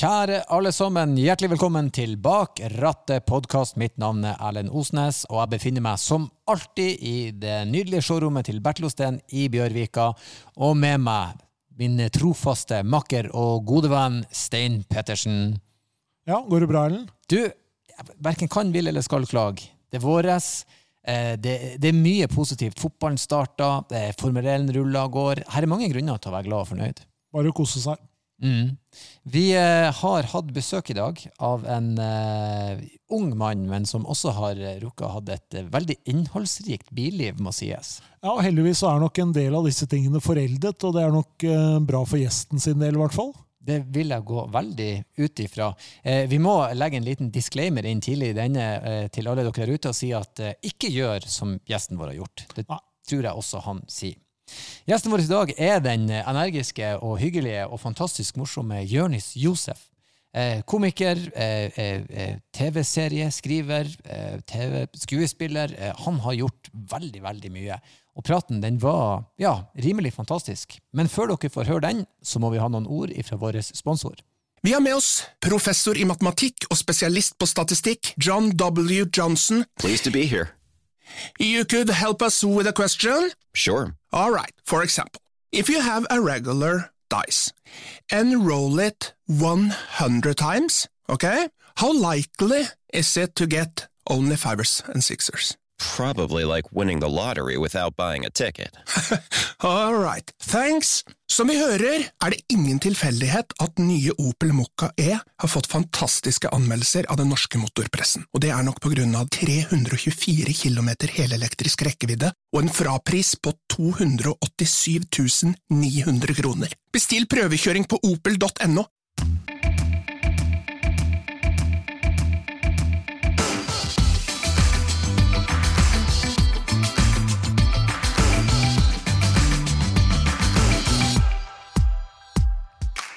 Kjære alle sammen, hjertelig velkommen til Bak rattet podkast. Mitt navn er Erlend Osnes, og jeg befinner meg som alltid i det nydelige showrommet til Bertlosten i Bjørvika. Og med meg min trofaste makker og gode venn Stein Pettersen. Ja, går det bra, Erlend? Du, verken kan, vil eller skal klage. Det er våres. Eh, det, det, er mye positivt. Fotballen starter, Formel 1 ruller og går. Her er mange grunner til å være glad og fornøyd. Bare å kose seg. Mm. Vi eh, har hatt besøk i dag av en uh, ung mann, men som også har rukket å ha et uh, veldig innholdsrikt billiv, må sies. Ja, og heldigvis er nok en del av disse tingene foreldet, og det er nok bra for gjesten sin del, i hvert fall. Det vil jeg gå veldig ut ifra. vi må legge en liten disclaimer inn tidlig i denne til alle dere der ute og si at ikke gjør som gjesten vår har gjort. Det tror jeg også han sier. Gjesten vår i dag er den energiske og hyggelige og fantastisk morsomme Jørnis Josef. Eh, komiker, eh, eh, eh TV-serieskriver, TV-skuespiller. Han har gjort veldig, veldig mye. Og praten den var ja, rimelig fantastisk. Men før dere får høre den, så må vi ha noen ord fra vår sponsor. Vi har med oss professor i matematikk og spesialist på statistikk, John W. Johnson. Pleased to be here. You could help us with a question? Sure. All right, for example, if you have a regular dice and roll it 100 times, okay, how likely is it to get only fivers and sixers? Probably like winning the lottery without buying a ticket. All right, thanks. Som vi hører, er det ingen tilfeldighet at nye Opel Mokka E har fått fantastiske anmeldelser av den norske motorpressen, og det er nok på grunn av 324 km helelektrisk rekkevidde og en frapris på 287 900 kroner. Bestill prøvekjøring på opel.no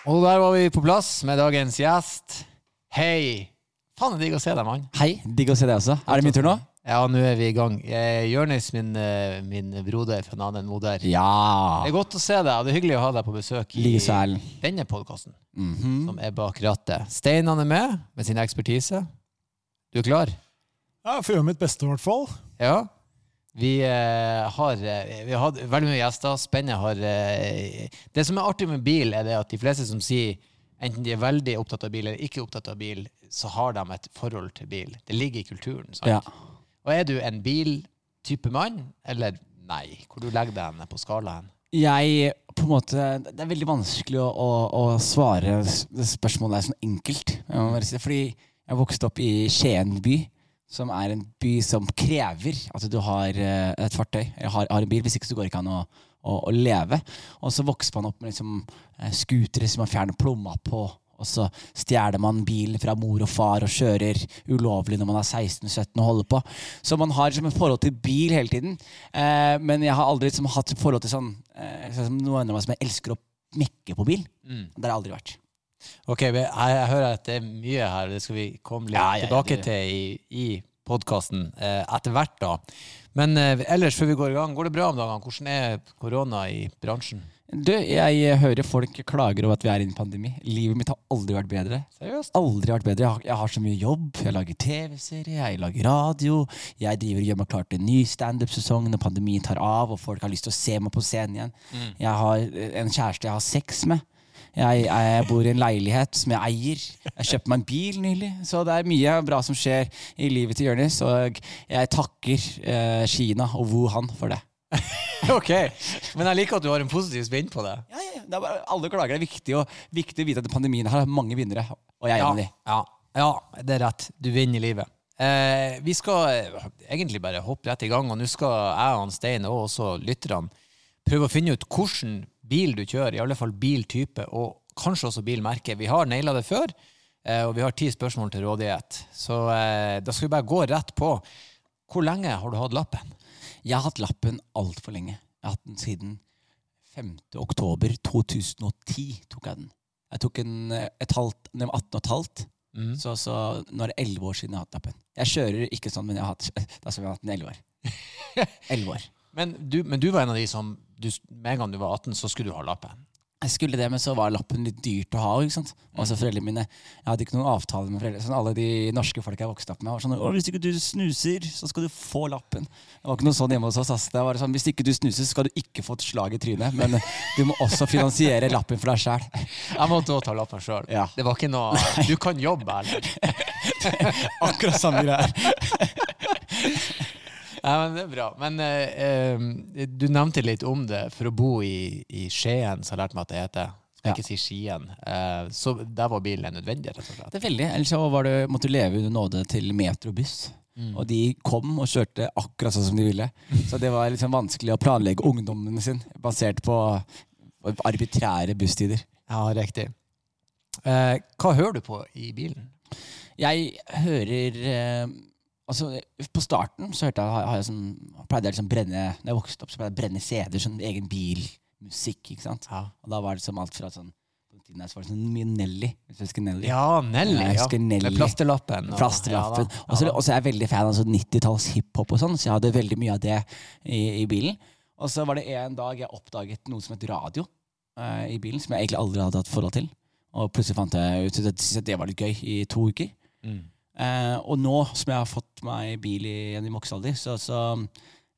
Og der var vi på plass med dagens gjest. Hei! Faen, det er digg å se deg, mann. Hei, digg å se deg også. Er det min tur nå? Ja, nå er vi i gang. Eh, Jørnis, min, eh, min broder fra en annen moder. Ja! Det er godt å se deg, og det er hyggelig å ha deg på besøk i denne podkasten, mm -hmm. som er bak rattet. Steinan er med med sin ekspertise. Du er klar? Ja, jeg får gjøre mitt beste, i hvert fall. Ja. Vi, eh, har, eh, vi har veldig mye gjester. Spennet har eh, Det som er artig med bil, er det at de fleste som sier enten de er veldig opptatt av bil eller ikke opptatt av bil, så har de et forhold til bil. Det ligger i kulturen. Ja. Og er du en biltype mann, eller nei? Hvor du legger deg på skalaen? Jeg, på en måte, Det er veldig vanskelig å, å, å svare det spørsmålet er sånn enkelt. Fordi jeg vokste opp i Skien by som er en by som krever at du har eh, et fartøy, eller har, har en bil. Hvis ikke så går det ikke an å, å, å leve. Og så vokser man opp med liksom, eh, scootere som man fjerner plomma på. Og så stjeler man bilen fra mor og far og kjører ulovlig når man er 16-17 og holder på. Så man har liksom et forhold til bil hele tiden. Eh, men jeg har aldri liksom, hatt forhold til sånn eh, sånn noen av meg som jeg elsker å mekke på bil. Mm. Det har jeg aldri vært. Ok, jeg, jeg, hører at det er mye her, det skal vi komme litt ja, ja, tilbake det... til i, i podkasten eh, etter hvert. da. Men eh, ellers, før vi går i gang, går det bra om dagene? Hvordan er korona i bransjen? Du, jeg hører folk klager over at vi er i en pandemi. Livet mitt har aldri vært bedre. Seriøst? Aldri vært bedre. Jeg har, jeg har så mye jobb. Jeg lager TV-serie, jeg lager radio. Jeg driver og gjør meg klar til en ny standup-sesong når pandemien tar av og folk har lyst til å se meg på scenen igjen. Mm. Jeg har en kjæreste jeg har sex med. Jeg, jeg, bor i en leilighet som jeg eier. Jeg kjøpte meg en bil nylig. Så det er mye bra som skjer i livet til Jonis. Og jeg takker eh, Kina og Wuhan for det. ok, Men jeg liker at du har en positiv spinn på det. Ja, ja, det bare, alle klager. Det er viktig, og, viktig å vite at pandemien har mange vinnere. Og jeg er ja, en av de. Ja, ja, det er rett. Du vinner i livet. Eh, vi skal eh, egentlig bare hoppe rett i gang, og nå skal jeg og Stein og også lytterne prøve å finne ut hvordan bil du kjører, i alle fall biltype, og kanskje også bilmerke. Vi har naila det før, eh, og vi har ti spørsmål til rådighet. Så eh, da skal vi bare gå rett på. Hvor lenge har du hatt lappen? Jeg har hatt lappen altfor lenge. Jeg har hatt den siden 5. oktober 2010. tok jeg den. Jeg tok den eh, et halvt, 18 og et halvt. Mm. Så, så nå er det 11 år siden jeg har hatt lappen. Jeg kjører ikke sånn, men jeg har hatt, da jeg har hatt den 11 år. 11 år. Men du, men du, var en av de som du, med en gang du var 18, så skulle du ha lappen? Jeg skulle det, men så var lappen litt dyrt å ha. ikke sant? Altså foreldrene mine, Jeg hadde ikke noen avtale med foreldrene. Sånn alle de norske folk jeg vokste opp med, var sånn Å, 'Hvis ikke du snuser, så skal du få lappen'. Det var ikke noe sånn hjemme hos oss. ass. Det var sånn, Hvis ikke du snuser, så skal du ikke få et slag i trynet. Men du må også finansiere lappen for deg sjæl. Jeg måtte også ta lappen sjøl. Ja. Det var ikke noe Du kan jobbe, eller? Akkurat samme greier. Ja, men det er bra. Men eh, eh, du nevnte litt om det. For å bo i, i Skien, så har jeg lært meg at det heter. Jeg Ja. ikke si Skien. Eh, så der var bilen nødvendig, rett og slett. Det er veldig. Ellers så var det, måtte du leve under nåde til metrobuss. Og de kom og kjørte akkurat sånn som de ville. Så det var liksom vanskelig å planlegge ungdommen sin basert på arbitrære busstider. Ja, riktig. Eh, hva hører du på i bilen? Jeg hører eh, Altså, På starten så hørte jeg, har jeg sånn, pleide jeg liksom brenne Når jeg vokste opp, så pleide jeg å brenne CD-er. Sånn egen bilmusikk. ikke sant? Ja, Og da var det som alt fra sånn På den tiden her så var det sånn mye Nelly. Hvis du husker Nelly? ja Nelly. Jeg Ja. Nelly. Med plasterlappen. og- Plasterlappen. Ja. Og så Ja, er jeg veldig fan av sånn 90-talls hiphop og sånn, så jeg hadde veldig mye av det i, i bilen. Og så var det en dag jeg oppdaget noe som het radio uh, i bilen, som jeg egentlig aldri hadde hatt forhold til. Og plutselig fant jeg ut at det var litt gøy i to uker. Mm. Eh, og nå som jeg har fått meg bil igjen i voksen alder, så, så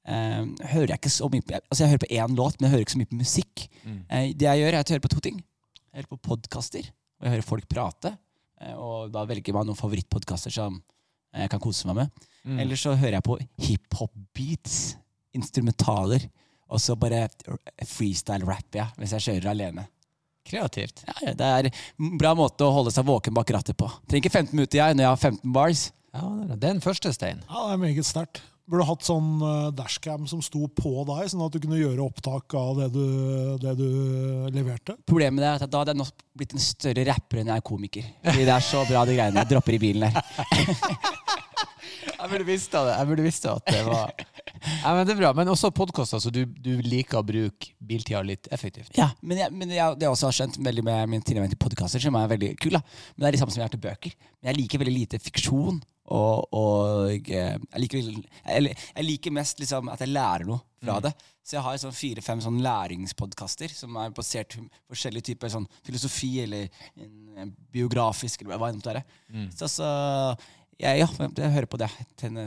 eh, hører jeg ikke så mye på Altså jeg hører på én låt, men jeg hører ikke så mye på musikk. Mm. Eh, det jeg gjør, er at jeg hører på to ting. Jeg hører på podkaster, og jeg hører folk prate. Eh, og da velger man noen favorittpodkaster som jeg kan kose meg med. Mm. Eller så hører jeg på hiphop-beats, instrumentaler. Og så bare freestyle-rapper jeg hvis jeg kjører alene. Kreativt. Ja, ja, det er en bra måte å holde seg våken bak rattet på. Trenger ikke 15 minutter jeg når jeg har 15 bars. Ja, det er- den første stein. Ja, det er meget sterkt. Burde hatt sånn eh, dashcam som sto på deg, sånn at du kunne gjøre opptak av det du, det du leverte. Problemet er at da hadde jeg blitt en større rapper enn jeg er komiker. Fordi det er så bra, de greiene jeg dropper i bilen der. Jeg burde visst det. Jeg burde visst at det var Nei, men Det er bra. Men også podkaster, så du, du liker å bruke biltida litt effektivt. Ja, men, jeg, men jeg, det jeg også har skjønt veldig med min tilnærming til podkaster, som er veldig kul, da. Men det er det samme som jeg har til bøker. Men jeg liker veldig lite fiksjon. Og, og eh, jeg, liker, jeg liker mest liksom at jeg lærer noe fra det. Så jeg har sånn fire-fem sånn læringspodkaster som er basert på forskjellige typer sånn filosofi eller en, en biografisk eller hva det måtte være. Så, så jeg, ja, jeg hører på det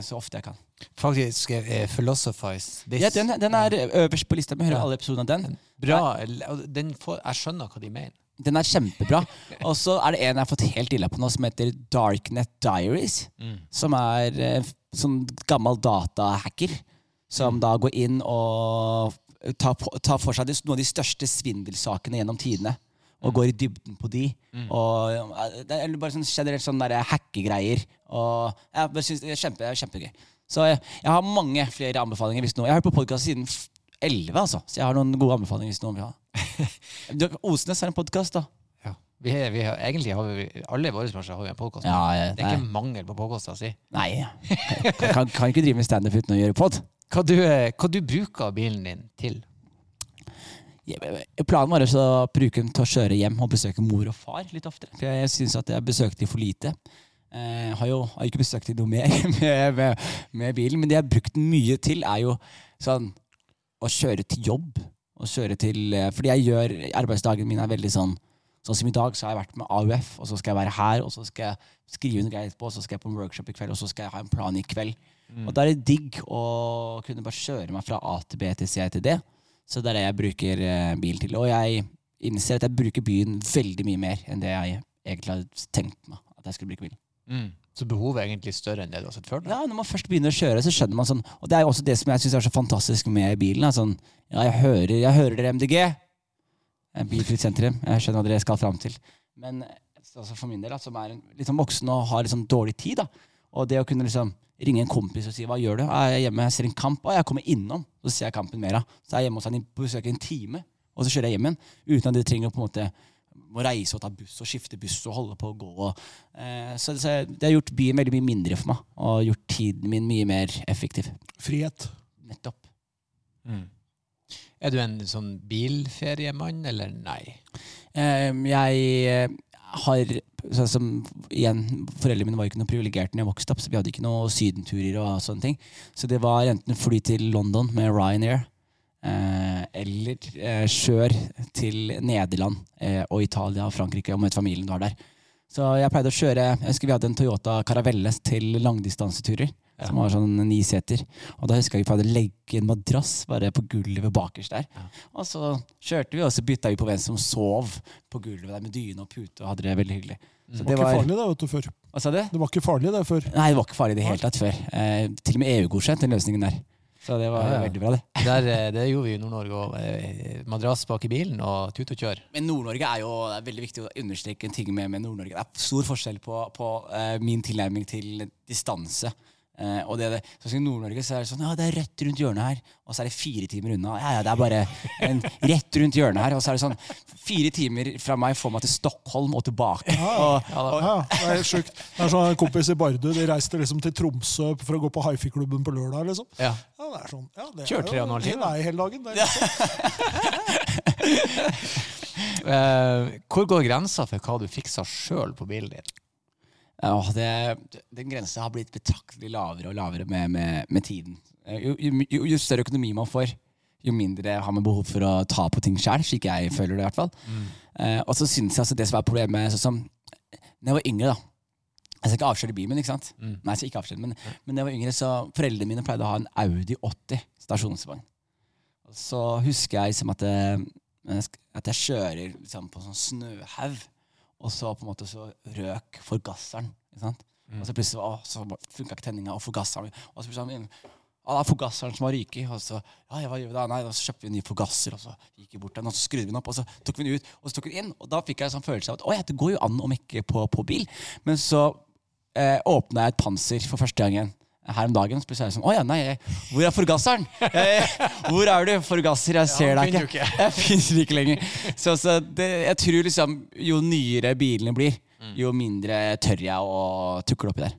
så ofte jeg kan. Faktisk uh, Philosophize This. Ja, den, den er øverst på lista. Vi hører Ja. alle episodene av den. Bra. får, jeg skjønner hva de mener. Den er kjempebra. Og så er det en jeg har fått helt ille på nå, som heter Darknet Diaries. Som er en sånn gammel datahacker. Som da går inn og tar, tar for seg noen av de største svindelsakene gjennom tidene. Og går i dybden på de. Og eh, Det er bare sånn generelt sånn der hackegreier. Og jeg synes det er kjempe, kjempegøy. Så jeg, jeg har mange flere anbefalinger. Hvis noe. Jeg har hørt på podkast siden 11, altså. Så jeg har noen gode anbefalinger hvis noen vil ha. Du, Osnes har en podkast, da. Ja. Vi, har, vi har, egentlig har vi alle i vår bransje har vi en podkast. Ja, ja, det er ikke mangel på podkaster å si. Nei, kan, kan, kan ikke drive med standup uten å gjøre pod. Hva du, eh, hva du bruker bilen din til? Planen var å bruke den til å kjøre hjem og besøke mor og far litt oftere. For jeg syns at jeg besøkte dem for lite. Jeg har jo har ikke besøkt dem noe mer med, med, med bilen, men det jeg har brukt den mye til, er jo sånn å kjøre til jobb. Og kjøre til, eh, fordi jeg gjør arbeidsdagen min er veldig sånn Sånn som i dag, så har jeg vært med AUF, og så skal jeg være her, og så skal jeg skrive under greier etterpå, og så skal jeg på en workshop i kveld, og så skal jeg ha en plan i kveld. Og da er det digg å kunne bare kjøre meg fra A til B til C til D. Så det er det jeg bruker eh, bil til. Og jeg innser at jeg bruker byen veldig mye mer enn det jeg egentlig hadde tenkt meg at jeg skulle bruke bilen. Så behovet er egentlig større enn det du har sett før? da? Ja, Når man først begynner å kjøre, så skjønner man sånn Og det er jo også det som jeg syns er så fantastisk med bilen. Er sånn, ja, jeg hører, jeg hører dere MDG. Bilfritt sentrum. Jeg skjønner hva dere skal fram til. Men altså for min del, da, som er litt sånn voksen og har sånn dårlig tid, da, og det å kunne liksom ringe en kompis og si 'hva gjør du?' 'Jeg er hjemme, jeg ser en kamp.' 'Å, jeg kommer innom.' Så ser jeg kampen mer av. Så er jeg hjemme hos han på besøk i en time, og så kjører jeg hjem igjen. Uten at de trenger å på en måte må reise og ta buss og skifte buss og holde på å gå. Og, eh, så, så det har gjort byen veldig mye mindre for meg, og gjort tiden min mye mer effektiv. Frihet. Nettopp. Er du en sånn bilferiemann, eller nei? Eh, jeg eh, har som, igjen, Foreldrene mine var ikke noe privilegerte da jeg vokste opp, så vi hadde ikke noe sydenturer og sånne ting. Så det var enten fly til London med Ryanair, Eh, eller eh, kjør til Nederland eh, og Italia og Frankrike og et familien har der. Så jeg pleide å kjøre Jeg husker vi hadde en Toyota Caravelle til langdistanseturer. Som var sånn ni seter. Og da husker jeg vi pleide å legge en madrass bare på gulvet bakerst der. Og så kjørte vi, og så bytta vi på hvem som sov på gulvet der med dyne og pute og hadde det veldig hyggelig. Så Det var ikke farlig, det, vet du, før. Hva sa du? Det var ikke farlig, det, før. Nei, det var ikke farlig i det hele tatt før. Eh, til og med EU-godkjent den løsningen der. Så det var Ja, ja. veldig bra, det. Der, eh, det gjorde vi i Nord-Norge òg. Madrass bak i bilen og tut og kjør. Men Nord-Norge er jo det er veldig viktig å understreke en ting med, med Nord-Norge. Det er stor forskjell på, på uh, min tilnærming til distanse. Eh, og det, det, sånn I Nord-Norge så er det sånn ja, det er rett rundt hjørnet her, og så er det fire timer unna. Ja, ja, det er bare en rett rundt hjørnet her, og så er det sånn fire timer fra meg får meg til Stockholm og tilbake. Og, Ja, ja, det er helt sjukt. Det er sånn en kompis i Bardu de reiste liksom til Tromsø for å gå på hifi-klubben på lørdag. liksom. Ja. Ja, det er sånn, ja, det Kjør tre og en jo halv time. Nei, hele dagen. Det er liksom. uh, hvor går grensa for hva du fikser sjøl på bilen din? Ja, det, den grensa har blitt betraktelig lavere og lavere med, med, med tiden. Eh, Jo, jo, jo, større økonomi man får, jo mindre har man behov for å ta på ting sjøl. Slik jeg føler det, i hvert fall. Eh, og så synes jeg altså det som er problemet sånn som Når jeg var yngre, da Jeg skal ikke avsløre bilen min, ikke sant? Nei, jeg skal ikke avsløre men, mm. men når jeg var yngre, så foreldrene mine pleide å ha en Audi 80 stasjonsvogn. Så husker jeg liksom at, eh, at jeg kjører liksom, på sånn snøhaug. Og så på en måte så røk forgasseren. Ikke sant? Og så plutselig å, så funka ikke tenninga, og forgasseren Og så plutselig ja, det er forgasseren som har ryket. Og så ja, ja, hva gjør vi da? Nei, da kjøpte vi en ny forgasser, og så gikk vi bort den, og så skrudde vi den opp, og så tok vi den ut, og så tok vi den inn. Og da fikk jeg en sånn følelse av at oi, det går jo an om ikke på, på bil. Men så eh, åpna jeg et panser for første gangen her om dagen. Så plutselig er jeg sånn Å ja, nei, jeg, hvor er forgasseren? Jeg, hvor er du, forgasser? Jeg ser Ja, deg ikke. ikke. Jeg finner ikke lenger. Så, så det, jeg tror liksom jo nyere bilene blir, Mm. jo mindre tør jeg å tukle oppi der.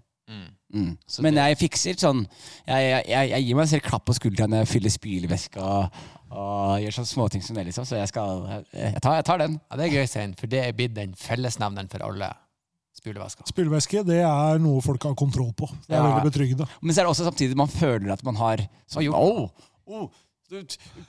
Mm. Så Men jeg fikser sånn Jeg, jeg, jeg, gir meg selv klapp på skulderen når jeg fyller spylevæske og, og gjør sånne småting som det, liksom. Så jeg skal jeg, tar, jeg tar den. Ja, Det er gøy, Sein, for det er blitt den fellesnevneren for alle spylevæsker. Spylevæske det er noe folk har kontroll på. Det er Ja. veldig betryggende. Men så er det også samtidig man føler at man har sånn, oh, oh,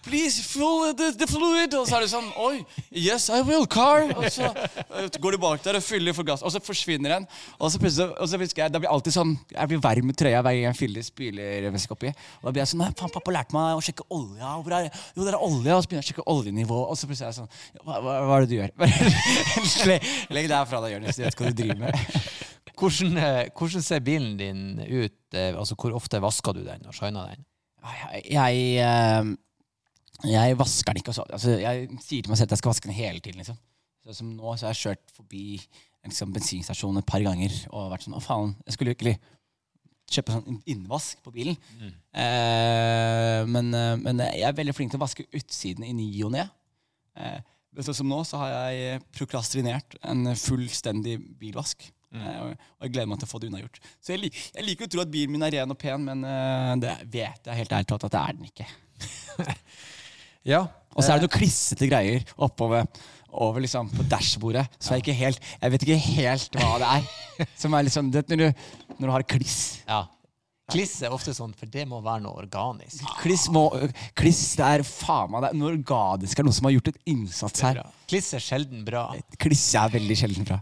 Please fill the, the fluid! Og så er det sånn Oi, yes, I will, car! Og så eh, går du bak der og fyller for gass, og så forsvinner den. Og så plutselig, og så husker jeg, Da blir alltid sånn Jeg blir varm i trøya hver gang jeg fyller spylervæske oppi. Og da blir jeg sånn Nei, faen, pappa lærte meg å sjekke olja. Hvor er, jo, det er olje. Og så begynner jeg å sjekke oljenivå, og så plutselig er jeg sånn Hva, hva, hva er det du gjør? Legg deg fra deg, Jonis. Du vet hva du driver med. Hvordan, eh, hvordan ser bilen din ut? eh, Altså, Hvor ofte vasker du den og shiner den? Jeg, jeg, eh, jeg vasker den ikke. Også. Altså, jeg sier til meg selv at jeg skal vaske den hele tiden. Liksom. Så som nå så har jeg kjørt forbi liksom, bensinstasjon et par ganger og vært sånn Å, faen, jeg skulle virkelig kjøpe sånn innvask på bilen. Eh, men, eh, men jeg er veldig flink til å vaske utsiden i ny og ne. Eh, men sånn som nå så har jeg prokrastinert en fullstendig bilvask. Eh, og og jeg gleder meg til å få det unnagjort. Så jeg, lik, jeg liker å tro at bilen min er ren og pen, men uh, det vet jeg helt ærlig talt at det er den ikke. Ja. Og så er det noen klissete greier oppover over liksom på dashbordet. Så jeg, ikke helt, jeg vet ikke helt hva det er. Som er sånn, det, når, du, når du har kliss. ja. Kliss er ofte sånn, for det må være noe organisk. Kliss, må, kliss det er faen meg det er noe organisk. Det er noen som har gjort en innsats her. Kliss er sjelden bra. Kliss er veldig sjelden bra.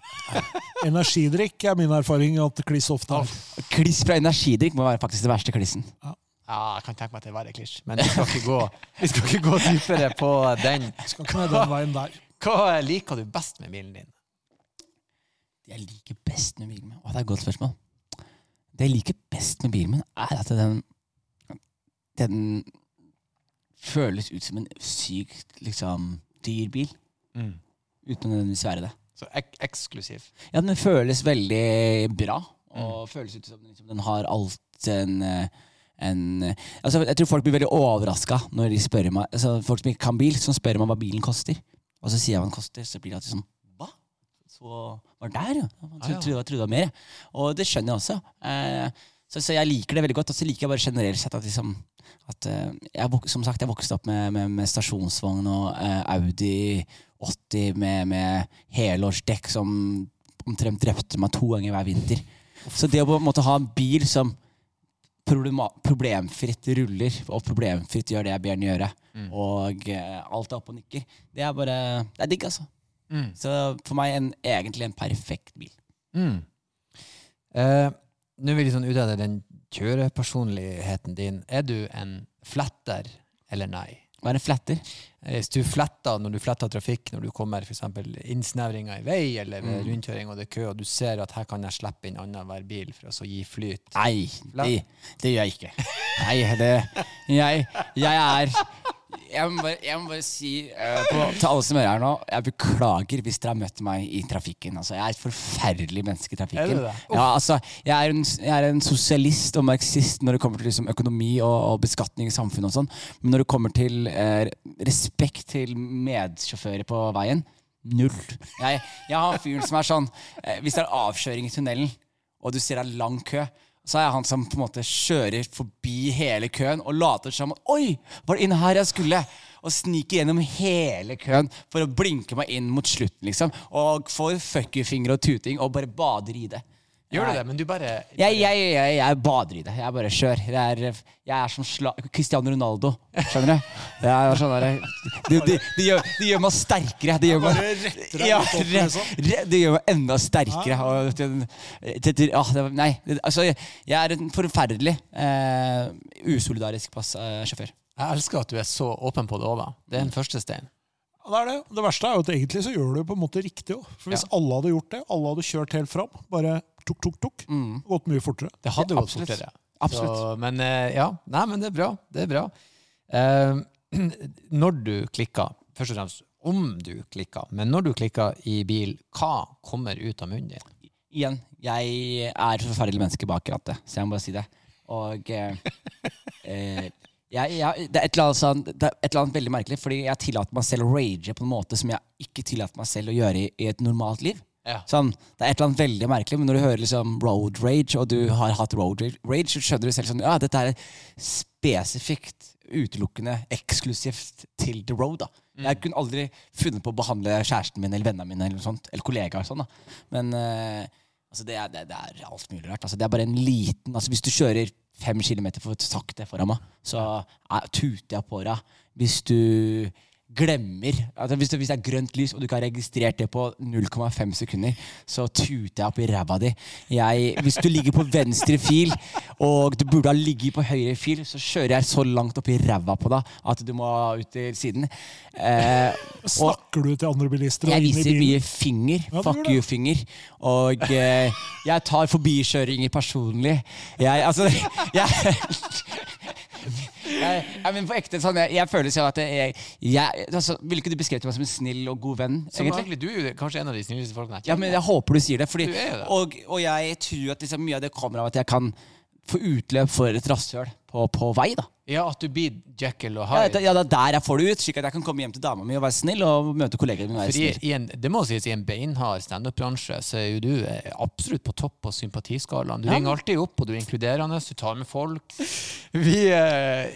Energidrikk er min erfaring at kliss ofte er. Kliss fra energidrikk må være faktisk det verste klissen. Ja, jeg kan tenke meg at det er verre klisj, men vi skal ikke gå, vi skal ikke gå dypere på den. Skal ikke ned den veien der. Hva liker du best med bilen din? Jeg liker best med bilen min Å, det er et godt spørsmål. Det jeg liker best med bilen min, er at den Den føles ut som en sykt liksom dyr bil. Uten å nødvendigvis være det. Så ek eksklusiv. Ja, den føles veldig bra. Og føles ut som liksom, den har alt en, en altså, Jeg tror folk blir veldig overraska når de spør meg altså, Folk som ikke kan bil, som spør meg hva bilen koster. Og så sier jeg hva den koster, så blir det alltid sånn? Så var der, jo. Jeg trodde, Ah, trodde, det var mer. Og det skjønner jeg også. Eh, så, så jeg liker det veldig godt. Og så liker jeg bare generelt sett at liksom at eh, jeg, Som sagt, jeg vokste opp med, med, med stasjonsvogn og eh, Audi 80 med, med helårsdekk som omtrent drepte meg to ganger hver vinter. Så det å på en måte ha en bil som problemfritt ruller og problemfritt gjør det jeg ber den gjøre, og eh, alt er oppe og nikker, det er bare Det er digg, altså. Mm. Så for meg en, egentlig en perfekt bil. Mm. Eh, Nå vil jeg sånn utrede den kjørepersonligheten din. Er du en fletter eller nei? Hva er en flatter? Eh, Hvis du fletter når du fletter trafikk, når du kommer f.eks. innsnevringer i vei eller ved Mm. rundkjøring og det er kø, og du ser at her kan jeg slippe inn annenhver bil for å så gi flyt. Nei, det, det gjør jeg ikke. Nei, det Jeg, jeg er jeg må bare, jeg må bare si uh, på, til alle som hører her nå, jeg beklager hvis dere har møtt meg i trafikken. Altså, jeg er et forferdelig menneske i trafikken. Ja, altså, jeg, er en, jeg er en sosialist og marxist når det kommer til liksom, økonomi og, og beskatning i samfunnet. og sånn. Men når det kommer til uh, respekt til medsjåfører på veien null. Jeg, jeg har en fyr som er sånn uh, Hvis det er avkjøring i tunnelen, og du ser det er lang kø, så er jeg han som på en måte kjører forbi hele køen og later som Oi, var det inn her jeg skulle? Og sniker gjennom hele køen for å blinke meg inn mot slutten, liksom. Og får fuckyfinger og tuting og bare bader i det. Gjør du det? Men du bare jeg, jeg, jeg, jeg bader i det. Jeg bare kjør. Jeg er, jeg er som sla Cristiano Ronaldo. Skjønner du? Det er sånn der, det, det, det, gjør, det gjør meg sterkere. Det gjør meg, ja, re, liksom. re, det gjør meg enda sterkere. Og, det, det, det, ah, det, nei, altså, jeg, jeg er en forferdelig eh, usolidarisk pass, eh, sjåfør. Jeg elsker at du er så åpen på det òg, da. Det er den første stein. Det er det. Det verste er jo at egentlig så gjør du det på en måte riktig òg. For hvis Ja. alle hadde gjort det, alle hadde kjørt helt fram, bare tuk, tuk, tuk, Mm. gått mye fortere. Det hadde gått absolutt. fortere. Absolutt. Så, men eh, ja, nei, men det er bra. Det er bra. Uh, når du klikker, først og fremst om du klikker, men når du klikker i bil, hva kommer ut av munnen din? Igjen, jeg er et forferdelig menneske bak rattet, så jeg må bare si det. Og eh, eh, jeg, jeg, det, er et eller annet sånn, det er et eller annet veldig merkelig, fordi jeg tillater meg selv å rage på en måte som jeg ikke tillater meg selv å gjøre i, i et normalt liv. Ja. Sånn, det er et eller annet veldig merkelig, men når du hører liksom road rage, og du har hatt road rage, så skjønner du selv sånn Ja, dette er spesifikt, utelukkende, eksklusivt til the road. da. Jeg kunne aldri funnet på å behandle kjæresten min eller vennene mine eller sånt, eller kollegaer. sånn da. Men uh, altså, det, er, det, det er alt mulig rart. Altså, det er bare en liten altså, Hvis du kjører fem kilometer for sakte foran meg, så er, tuter jeg på deg. Hvis du glemmer altså hvis, det, hvis det er grønt lys, og du ikke har registrert det på 0,5 sekunder, så tuter jeg opp i ræva di. Jeg, hvis du ligger på venstre fil, og du burde ha ligget på høyre fil, så kjører jeg så langt opp i ræva på deg at du må ut til siden. Eh, Snakker du til andre bilister? jeg viser mye finger. Ja, fuck you-finger. Og eh, jeg tar forbikjøringer personlig. Jeg, altså jeg, jeg, jeg, men på ekte sånn, jeg, jeg føler sånn at jeg, jeg altså, Ville ikke du beskrevet meg som en snill og god venn? Som egentlig? du er kanskje en av de snilleste folkene jeg Ja, men jeg håper du sier det. Fordi, Du er det. og, og jeg tror at liksom, mye av det kommer av at jeg kan få utløp for et rasshøl på, på vei. da Ja, at du blir Jekyll og ja, Hyde. det, ja, det er der jeg får det ut, slik at jeg kan komme hjem til dama mi og være snill og møte kollegaer mine og være For snill. i en, det må sies, i en beinhard standup-bransje så er jo du eh, absolutt på topp på sympatiskalaen. Du Ja, ringer alltid opp, og du er inkluderende, du tar med folk. Vi, eh,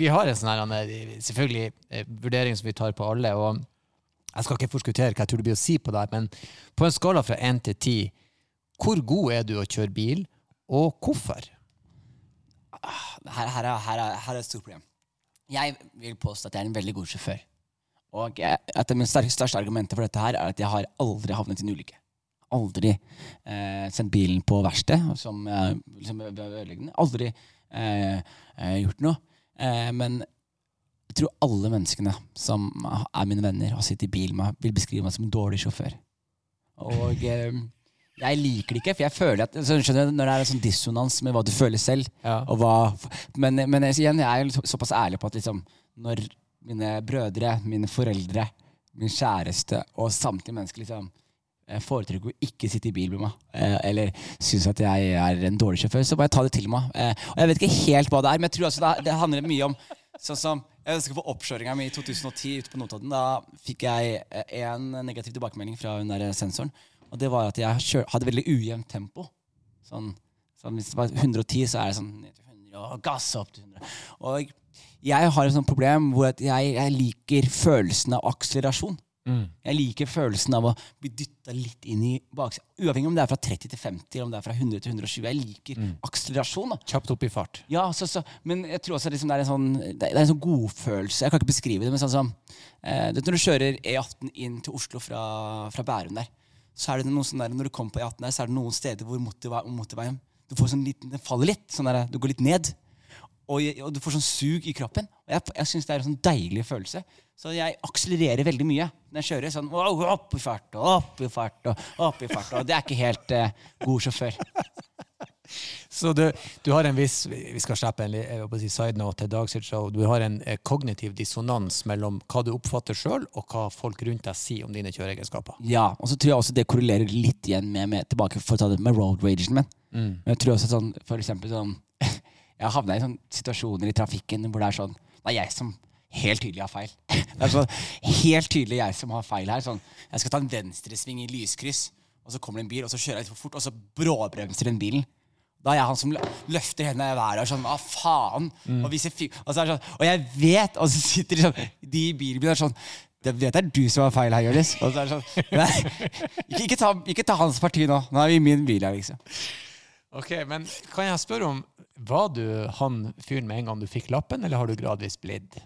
vi har en sånn her, eh, selvfølgelig vurdering som vi tar på alle. og Jeg skal ikke forskuttere hva jeg tror det blir å si på det, men på en skala fra én til ti, hvor god er du å kjøre bil, og hvorfor? Her, her, er, her, er, her er et stort problem. Jeg vil påstå at jeg er en veldig god sjåfør. Og jeg, at Min sterk- største argument for dette her er at jeg har aldri havnet i en ulykke. Aldri eh, sendt bilen på verksted som eh, liksom, ødeleggende. Aldri eh, eh, gjort noe. Eh, men jeg tror alle menneskene som er mine venner og sitter i bil med vil beskrive meg som en dårlig sjåfør. Og eh, jeg liker det ikke, for jeg føler at så skjønner du, Når det er en sånn dissonans med hva du føler selv Ja. og hva, men, men jeg, igjen, jeg er såpass ærlig på at liksom, når mine brødre, mine foreldre, min kjæreste og samtlige mennesker liksom, eh, foretrekker å ikke sitte i bil med meg, eh, eller syns at jeg er en dårlig sjåfør, så må jeg ta det til meg. Eh, og jeg vet ikke helt hva det er, men jeg tror altså det, det handler mye om Sånn som Jeg husker på oppkjøringa mi i 2010 ute på Notodden. Da fikk jeg én en negativ tilbakemelding fra hun der sensoren. Og det var at jeg kjør, hadde veldig ujevnt tempo. Sånn, sånn, hvis det var 110, så er det sånn ned til 100, og gass opp til 100. Og jeg har et sånt problem hvor jeg, jeg liker følelsen av akselerasjon. Jeg liker følelsen av å bli dytta litt inn i baksida. Uavhengig om det er fra 30 til 50 eller om det er fra 100 til 120. Jeg liker akselerasjon. da. Kjapt opp i fart. Ja, så, så, men jeg tror også liksom det er en sånn Det er en sånn godfølelse. Jeg kan ikke beskrive det, men sånn som eh, Når du kjører E18 inn til Oslo fra, fra Bærum der, så er det noe sånn der Når du kommer på E18 der, så er det noen steder hvor motorvei, motorveien Du får sånn liten, Den faller litt. sånn der, Du går litt ned. Og, og du får sånn sug i kroppen. Og jeg, jeg syns det er en sånn deilig følelse. Så jeg akselererer veldig mye når jeg kjører. sånn wow, Opp i fart og opp i fart og opp i fart. Og det er ikke helt eh, god sjåfør. Så du, du har en viss Vi skal slippe en si side note til Dags show. Du har en eh, kognitiv dissonans mellom hva du oppfatter sjøl, og hva folk rundt deg sier om dine kjøreegenskaper. Ja, og så tror jeg også det korrelerer litt igjen med, med tilbake for å ta det med road ragen min. Men jeg tror også sånn, for eksempel sånn Jeg har havna i sånne situasjoner i trafikken hvor det er sånn Det er jeg som helt tydelig har feil. Det er sånn helt tydelig jeg som har feil her. Sånn, jeg skal ta en venstresving i lyskryss, og så kommer det en bil, og så kjører jeg litt for fort, og så bråbremser den bilen. Da er jeg han som løfter hendene i været og sånn Hva faen? Og, viser og, så er sånn, og jeg vet Og så sitter liksom, de i bilbilen og sånn det det er du som har feil her, Jonis. Og sånn ikke, ikke, ikke ta hans parti nå. Nå er vi i min bil her, liksom. Ok, men Kan jeg spørre om Var du han fyren med en gang du fikk lappen, eller har du gradvis blitt?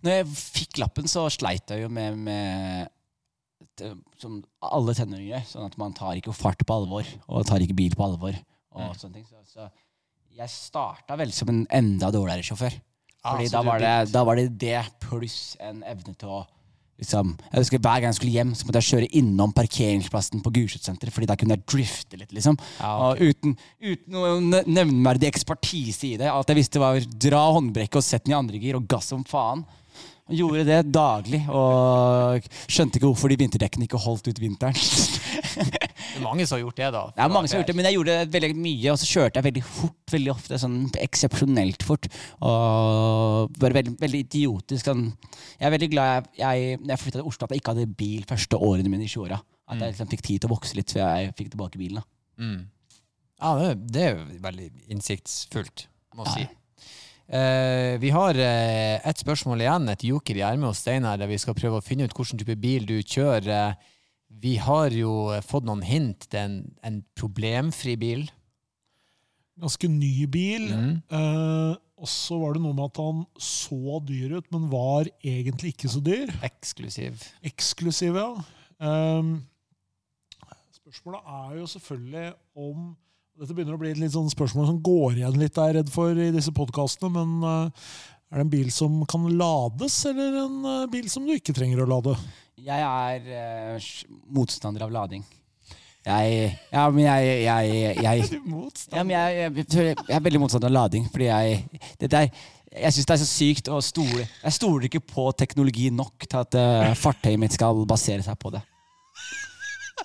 Når jeg fikk lappen, så sleit jeg jo med, med Som alle tenåringer. Sånn at man tar ikke fart på alvor, og tar ikke bil på alvor. Og sånne ting. Så, så jeg starta vel som en enda dårligere sjåfør. Ah, Fordi ah, da var, det, da var det det pluss en evne til å liksom, jeg husker Hver gang jeg skulle hjem, så måtte jeg kjøre innom parkeringsplassen på Gulset-senteret, fordi da kunne jeg drifte litt. liksom. Ja, Og uten, uten noen ne- nevneverdig ekspertise i det. Alt jeg visste, var dra håndbrekket og sette den i andre gir og gass som faen. Og gjorde det daglig, og skjønte ikke hvorfor de vinterdekkene ikke holdt ut vinteren. Det er mange som har gjort det, da. Det er mange som har gjort det, men jeg gjorde det veldig mye, og så kjørte jeg veldig fort. Veldig ofte sånn eksepsjonelt fort. Og bare veldig, veldig idiotisk. Sånn. Jeg er veldig glad jeg, jeg, når jeg flytta til Oslo, at jeg ikke hadde bil første årene mine i 20-åra. At jeg liksom fikk tid til å vokse litt før jeg fikk tilbake bilen. da. Mm. Ja, det, det er jo veldig innsiktsfullt, må jeg si. Uh, vi har uh, et spørsmål igjen, et joker i ermet hos Steinar, der vi skal prøve å finne ut hvilken type bil du kjører. Eh, vi har jo eh, fått noen hint. Det er en, en problemfri bil. Ganske ny bil. Mm. Eh, og så var det noe med at han så dyr ut, men var egentlig ikke så dyr. Eksklusiv. Eksklusiv, ja. Eh, spørsmålet er jo selvfølgelig om Dette begynner å bli et sånn spørsmål som går igjen litt, er jeg redd for, i disse podkastene. Men eh, er det en bil som kan lades, eller en eh, bil som du ikke trenger å lade? Jeg er eh, motstander av lading. Jeg Ja, men jeg, jeg, jeg, ja, men jeg, jeg, jeg er veldig motstander av lading, fordi jeg Dette er Jeg syns det er så sykt å stole Jeg stoler ikke på teknologi nok til at eh, fartøyet mitt skal basere seg på det.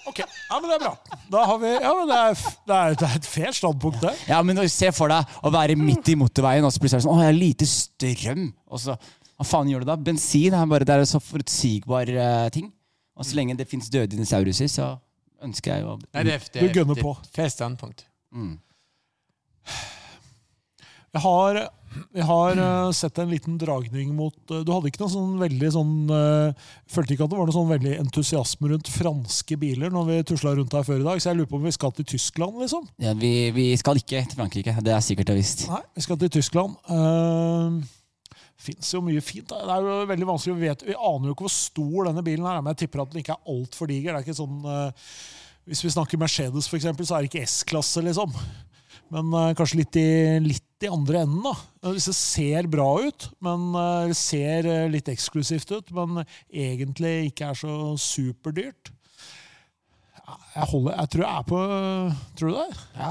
Ok, ja, men Det er bra. Da har vi, ja, men det, er, det, er, det er et fair standpunkt, det. Ja, men Se for deg å være midt i motorveien, og så plutselig er det sånn Å, jeg har lite strøm. Og så Hva faen gjør du da? Bensin er bare det er så forutsigbar uh, ting. Og så lenge det fins døde dinosauruser, så ønsker jeg jo å Nei, det, det, Du gunner på. fair standpunkt. mm. Jeg har, jeg har uh, sett en liten dragning mot uh, Du hadde ikke noe sånn veldig sånn uh, Følte ikke at det var noe sånn veldig entusiasme rundt franske biler når vi tusla rundt her før i dag, så jeg lurer på om vi skal til Tyskland, liksom? ja, vi, vi skal ikke til Frankrike. Det er sikkert og visst. Nei, vi skal til Tyskland. Uh, Fins jo mye fint. Det er jo veldig vanskelig Vi, vet, Vi aner jo ikke hvor stor denne bilen er, men jeg tipper at den ikke er altfor diger. Det er ikke sånn eh, Hvis vi snakker Mercedes, for eksempel, så er det ikke S-klasse, liksom. Men eh, kanskje litt i, litt i andre enden, da. Disse ser bra ut, men eh, ser litt eksklusivt ut. Men egentlig ikke er så superdyrt. Jeg, holder, jeg tror jeg er på Tror du det? Ja,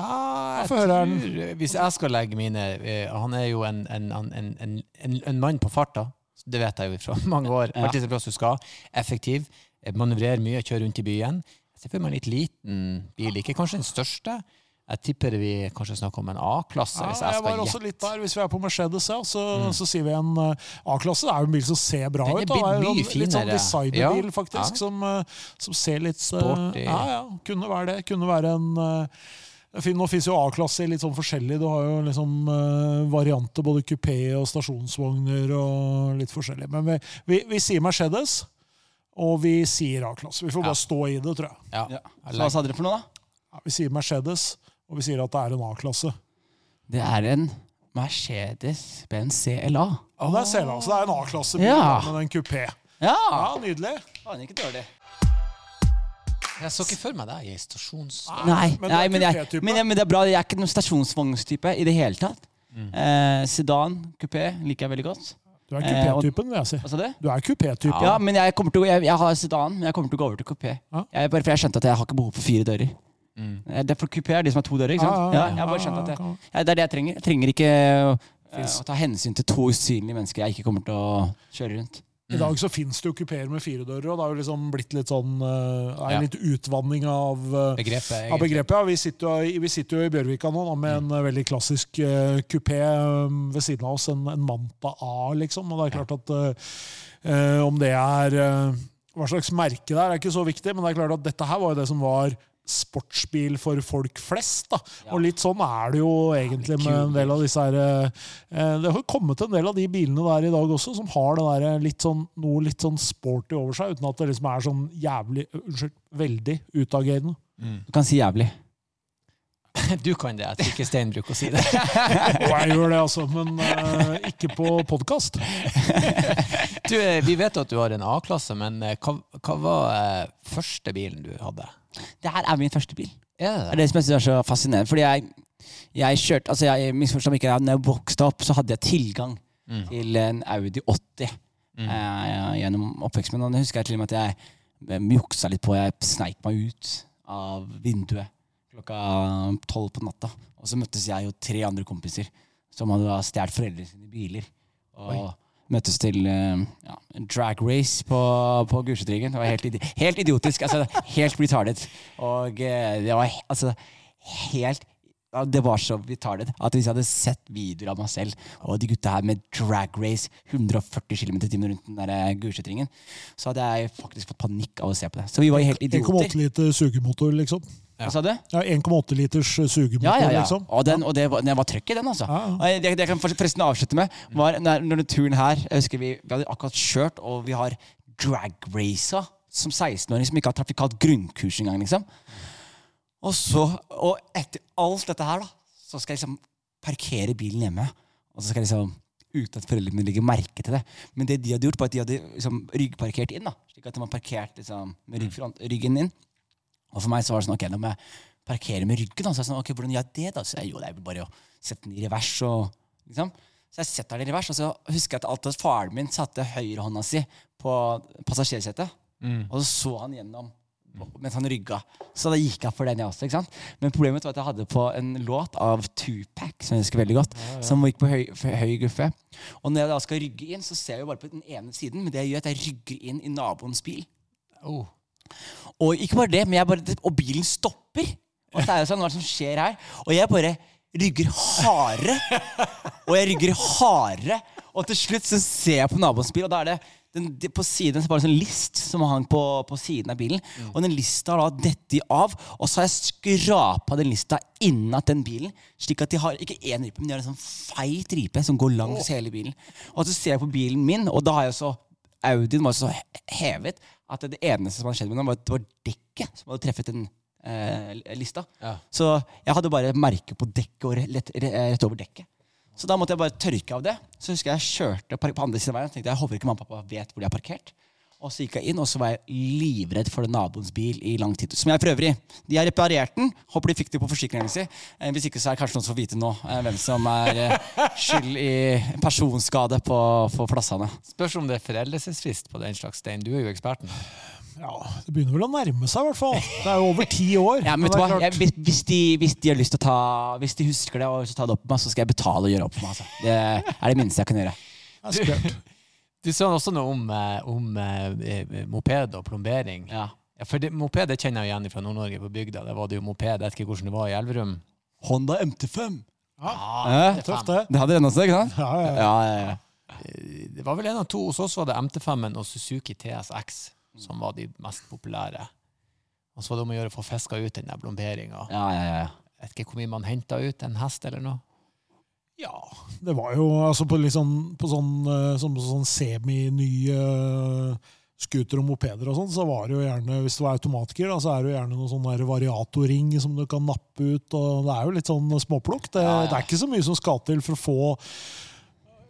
Jeg jeg tror, Hvis jeg skal legge mine eh, Han er jo en, en, en, en, mann på farta. Det vet jeg jo fra mange år. Ja. Så plass du skal. Effektiv. eh, Manøvrerer mye, kjører rundt i byen. Jeg ser for meg en litt liten bil. Ikke kanskje den største. Jeg tipper vi kanskje snakker om en A-klasse. Ja, jeg jeg var også litt der. Hvis vi er på Mercedes, ja, så, så sier vi en eh, A-klasse. Det er jo en bil som ser bra ut. da. Det er mye Litt sånn designerbil, Ja, faktisk, ja. Som, eh, som ser litt eh, Sporty. Ja, ja. Kunne være det. Kunne være en Nå fins jo A-klasse litt sånn forskjellig. Du har jo liksom uh, varianter, både kupé og stasjonsvogner og litt forskjellig. Men vi, vi, vi sier Mercedes. Og vi sier A-klasse. Vi får bare stå i det, tror jeg. Ja. Ja. Så hva sa dere for noe, da? Ja, vi sier Mercedes, og vi sier at det er en A-klasse. Det er en Mercedes Benz CLA. Ja, det er CLA, så det er en A-klasse Ja. med en kupé. Ja! Ja, nydelig. Faen, ikke dårlig. Jeg så ikke for meg deg i stasjons... Nei, men er nei men, jeg, men, jeg, men det er bra. Jeg er ikke noen stasjonsvognstype i det hele tatt. Eh, sedan, kupé liker jeg veldig godt. Du er kupétypen, kupé-typen, vil jeg si. Hva sa du? Du er kupé-typen. Ja, men jeg til jeg, jeg har sedan, men jeg kommer til å gå over til kupé. Ja. Jeg, bare for jeg skjønte at jeg har ikke behov for fire dører. Eh, Det er for kupé er de som har to dører. ikke sant? Ah, Ja, ja, ja, jeg har bare skjønt at jeg, ja, Det er det jeg trenger. Jeg trenger ikke eh, å ta hensyn til to usynlige mennesker jeg ikke kommer til å kjøre rundt. I dag så finnes det jo kupeer med fire dører, og det har jo liksom blitt litt sånn uh, er Ja. litt utvanning av, uh, Begrepet, av begrepet. Ja, vi, sitter jo, vi sitter jo i Bjørvika nå da, med en eh, veldig klassisk uh, kupé um, ved siden av oss, en, en Manta A, liksom. Og det er klart at eh, eh, om det er eh, Hva slags merke det er, er ikke så viktig, men det er klart at dette her var jo det som var sportsbil for folk flest. da. Og litt sånn er det jo egentlig med en del av disse her eh, Det har kommet en del av de bilene der i dag også, som har det der litt sånn, noe litt sånn sporty over seg, uten at det liksom er sånn jævlig Unnskyld, veldig utagerende. Du kan si jævlig. Du kan det. Jeg tror ikke Stein bruker å si det. Og jeg gjør det, altså, men uh, ikke på podkast. Du, eh, vi vet at du har en A-klasse, men eh, hva, hva var uh, første bilen du hadde? Det her er min første bil. Yeah. Det er det som jeg synes er så fascinerende. Fordi jeg, jeg kjørte Altså, jeg misforstår meg ikke, da jeg vokste opp, så hadde jeg tilgang Mm. til en Audi 80 eh, gjennom oppveksten min. Og det husker jeg til og med at jeg juksa litt på. Jeg sneik meg ut av vinduet klokka tolv på natta. Og så møttes jeg og tre andre kompiser som hadde stjålet foreldrene sine biler. Og møttes til eh, ja, drag race på, på Gulsetryggen. Det var helt, idi helt idiotisk. Altså, helt retarded. Og eh, det var altså, helt det var så retarded at hvis jeg hadde sett videoer av meg selv og de gutta her med drag race 140 km i timen rundt den der eh, Gulsetringen, så hadde jeg faktisk fått panikk av å se på det. Så vi var helt idioter. 1,8 idioter. liter sugemotor, liksom. Hva sa du? Ja, 1,8 liters sugemotor, Ja, ja, ja. liksom. Og, den, og det, var, det var trøkk i den, altså. Ja, ja. Det, det jeg kan forresten avslutte med, var når, når turen her Jeg husker vi, vi hadde akkurat kjørt, og vi har drag-raca som 16-åring som ikke har trafikalt grunnkurs engang, liksom. Og så, og etter alt dette her, da, så skal jeg liksom parkere bilen hjemme. Og så skal jeg liksom uten at foreldrene mine legger merke til det. Men det de hadde gjort, var at de hadde liksom ryggparkert inn. da, Slik at de var parkert liksom, med ryggen inn. Og for meg så var det sånn, ok, nå må jeg parkere med ryggen. Da. Så jeg sånn, ok, hvordan gjør jeg det da? Så jeg, jo, det er bare å sette den i revers og liksom. Så jeg setter den i revers, og så husker jeg at alt at faren min satte høyrehånda si på passasjersetet. Og så så han gjennom mens han rygga. Så da gikk jeg for den, jeg også. ikke sant? Men problemet var at jeg hadde på en låt av Tupac, som jeg husker veldig godt, som gikk på høy, høy guffe. Og når jeg da skal rygge inn, så ser jeg jo bare på den ene siden, men det jeg gjør, at jeg rygger inn i naboens bil. Oh. Og ikke bare det, men jeg bare, og bilen stopper. Og så er det sånn, hva er det som skjer her? Og jeg bare rygger hardere. Og jeg rygger hardere. Og til slutt så ser jeg på naboens bil, og da er det den, de, på siden så var det en sånn list som hang på, på siden av bilen. Og den lista har da dette av, og så har jeg skrapa den lista innat den bilen. Slik at de har ikke én ripe, men de har en sånn feit ripe som går langs hele bilen. Og så ser jeg på bilen min, og da har jeg så Audien var så hevet at det eneste som hadde skjedd med den, var at det var dekket som hadde treffet den eh, lista. Ja. Så jeg hadde bare merke på dekket og rett, rett, over dekket. Så da måtte jeg bare tørke av det. Så husker jeg jeg kjørte på andre siden av veien og tenkte jeg håper ikke mamma og pappa vet hvor de har parkert. Og så gikk jeg inn, og så var jeg livredd for den naboens bil i lang tid. Som jeg for øvrig De har reparert den. Håper de fikk det på forsikringen sin. Eh, hvis ikke så er det kanskje noen som får vite nå eh, hvem som er eh, skyld i personskade på, på plassene. Spørs om det er foreldelsesfrist på den slags stein. Du er jo eksperten. Ja, Det begynner vel å nærme seg, i hvert fall. Det er jo over ti år. Ja, men vet du hva? Jeg, hvis, de, hvis de har lyst til å ta Hvis de husker det og har lyst til å ta det opp med meg, så skal jeg betale og gjøre opp for meg. Altså. Det er det minste jeg kan gjøre. det er. Du sa også noe om, eh, om eh, moped og plombering. Ja. Ja, for det, moped det kjenner jeg igjen fra Nord-Norge på bygda. Der var det jo moped. Jeg vet ikke hvordan det var i Elverum. Honda MT5. Ja, Ja, tøft, det. det hadde den seg, ikke sant? Ja, ja, ja. Ja, ja, ja. Det var vel en av to. Hos oss var det MT5-en og Suzuki TSX som var de mest populære. Og så var det om å gjøre å få fiska ut den der blomberinga. ja, ja, ja. Jeg vet ikke hvor mye man henta ut. En hest eller noe? Ja, det var jo altså på, sånn, på sånn, eh, sånn, sånn semi-nye scooter og mopeder og sånn, så var det jo gjerne, hvis det var automatgir, da, så er det jo gjerne noen sånn variatorring som du kan nappe ut, og det er jo litt sånn småplukk. Det, Ja, ja. det er ikke så mye som skal til for å få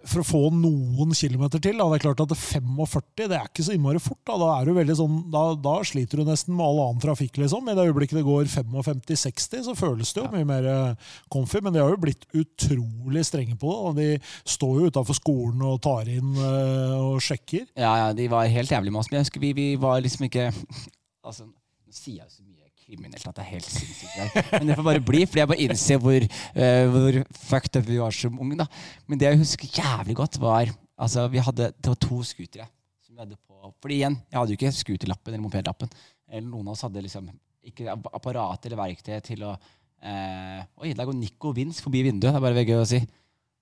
for å få noen kilometer til. Da. Det er klart at 45 det er ikke så innmari fort. Da, da, er du sånn, da, da sliter du nesten med all annen trafikk. Liksom. I det øyeblikket det går 55-60, så føles det jo mye mer eh, comfy. Men de har jo blitt utrolig strenge på det. De står jo utafor skolen og tar inn eh, og sjekker. Ja, ja, de var helt jævlig med oss. Men jeg husker vi, vi var liksom ikke Altså, nå sier jeg så mye kriminelt at det er helt sinnssykt. Men det får bare bli, fordi jeg bare innser hvor, uh, hvor fucked up vi var som unge. da. Men det jeg husker jævlig godt, var Altså, vi hadde, det var to scootere. som vi hadde på, fordi igjen, jeg hadde jo ikke scooterlappen eller mopedlappen. Eller noen av oss hadde liksom ikke apparat eller verktøy til å uh, Oi, der går Nico Vince forbi vinduet. Det er bare gøy å si.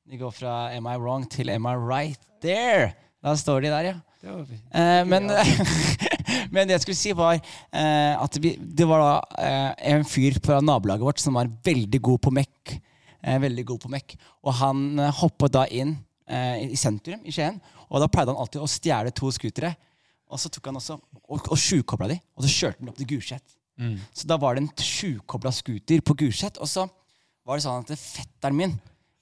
De går fra Am I wrong til Am I right there? Da står de der, ja. Uh, men, men det jeg skulle si, var eh, at vi, det var da eh, en fyr fra nabolaget vårt som var veldig god på mekk. Eh, veldig god på mekk. Og han eh, hoppet da inn eh, i sentrum i Skien, og da pleide han alltid å stjele to scootere. Og så tok han også og, og sjukobla de, og så kjørte han opp til Gulset. Så da var det en sjukobla scooter på Gulset, og så var det sånn at fetteren min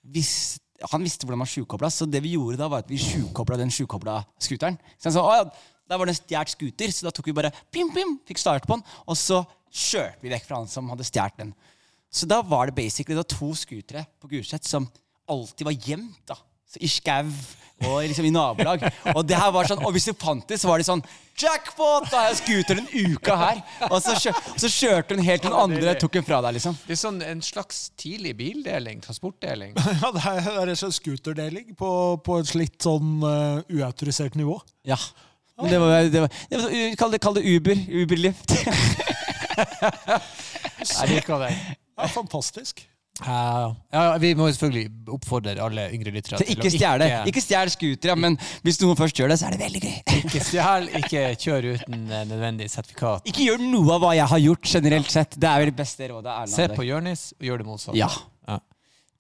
visste han visste hvordan man sjukobla, så det vi gjorde da, var at vi sjukobla den sjukobla scooteren. Så han sa, der var det en stjålet scooter, så da tok vi bare pim, pim, fikk start på den, og så kjørte vi vekk fra han som hadde stjålet den. Så da var det basically da to scootere på Gulset som alltid var gjemt da, så i skau og liksom i nabolag. Og det her var sånn, og hvis du fant det, så var det sånn Jackpot! Da har jeg scooter en uke her! Og så, kjør, så kjørte hun helt til den andre tok den fra deg, liksom. Det er sånn en slags tidlig bildeling, transportdeling. Ja, Det er det er en slags scooterdeling på, på et litt sånn uh, uautorisert nivå. Ja. Men det var, det var, det var Kall det, kall det Uber. Uberlift. Jeg liker det. Ja, fantastisk. Ja, ja, vi må selvfølgelig oppfordre alle yngre lyttere til ikke stjele Ikke stjel scootere, men hvis noen først gjør det, så er det veldig gøy. Ikke stjel, ikke kjør uten eh, nødvendig sertifikat. Ikke gjør noe av hva jeg har gjort, generelt sett. Det er vel det beste rådet. Erland. Se på Jonis og gjør det motsatte. Ja.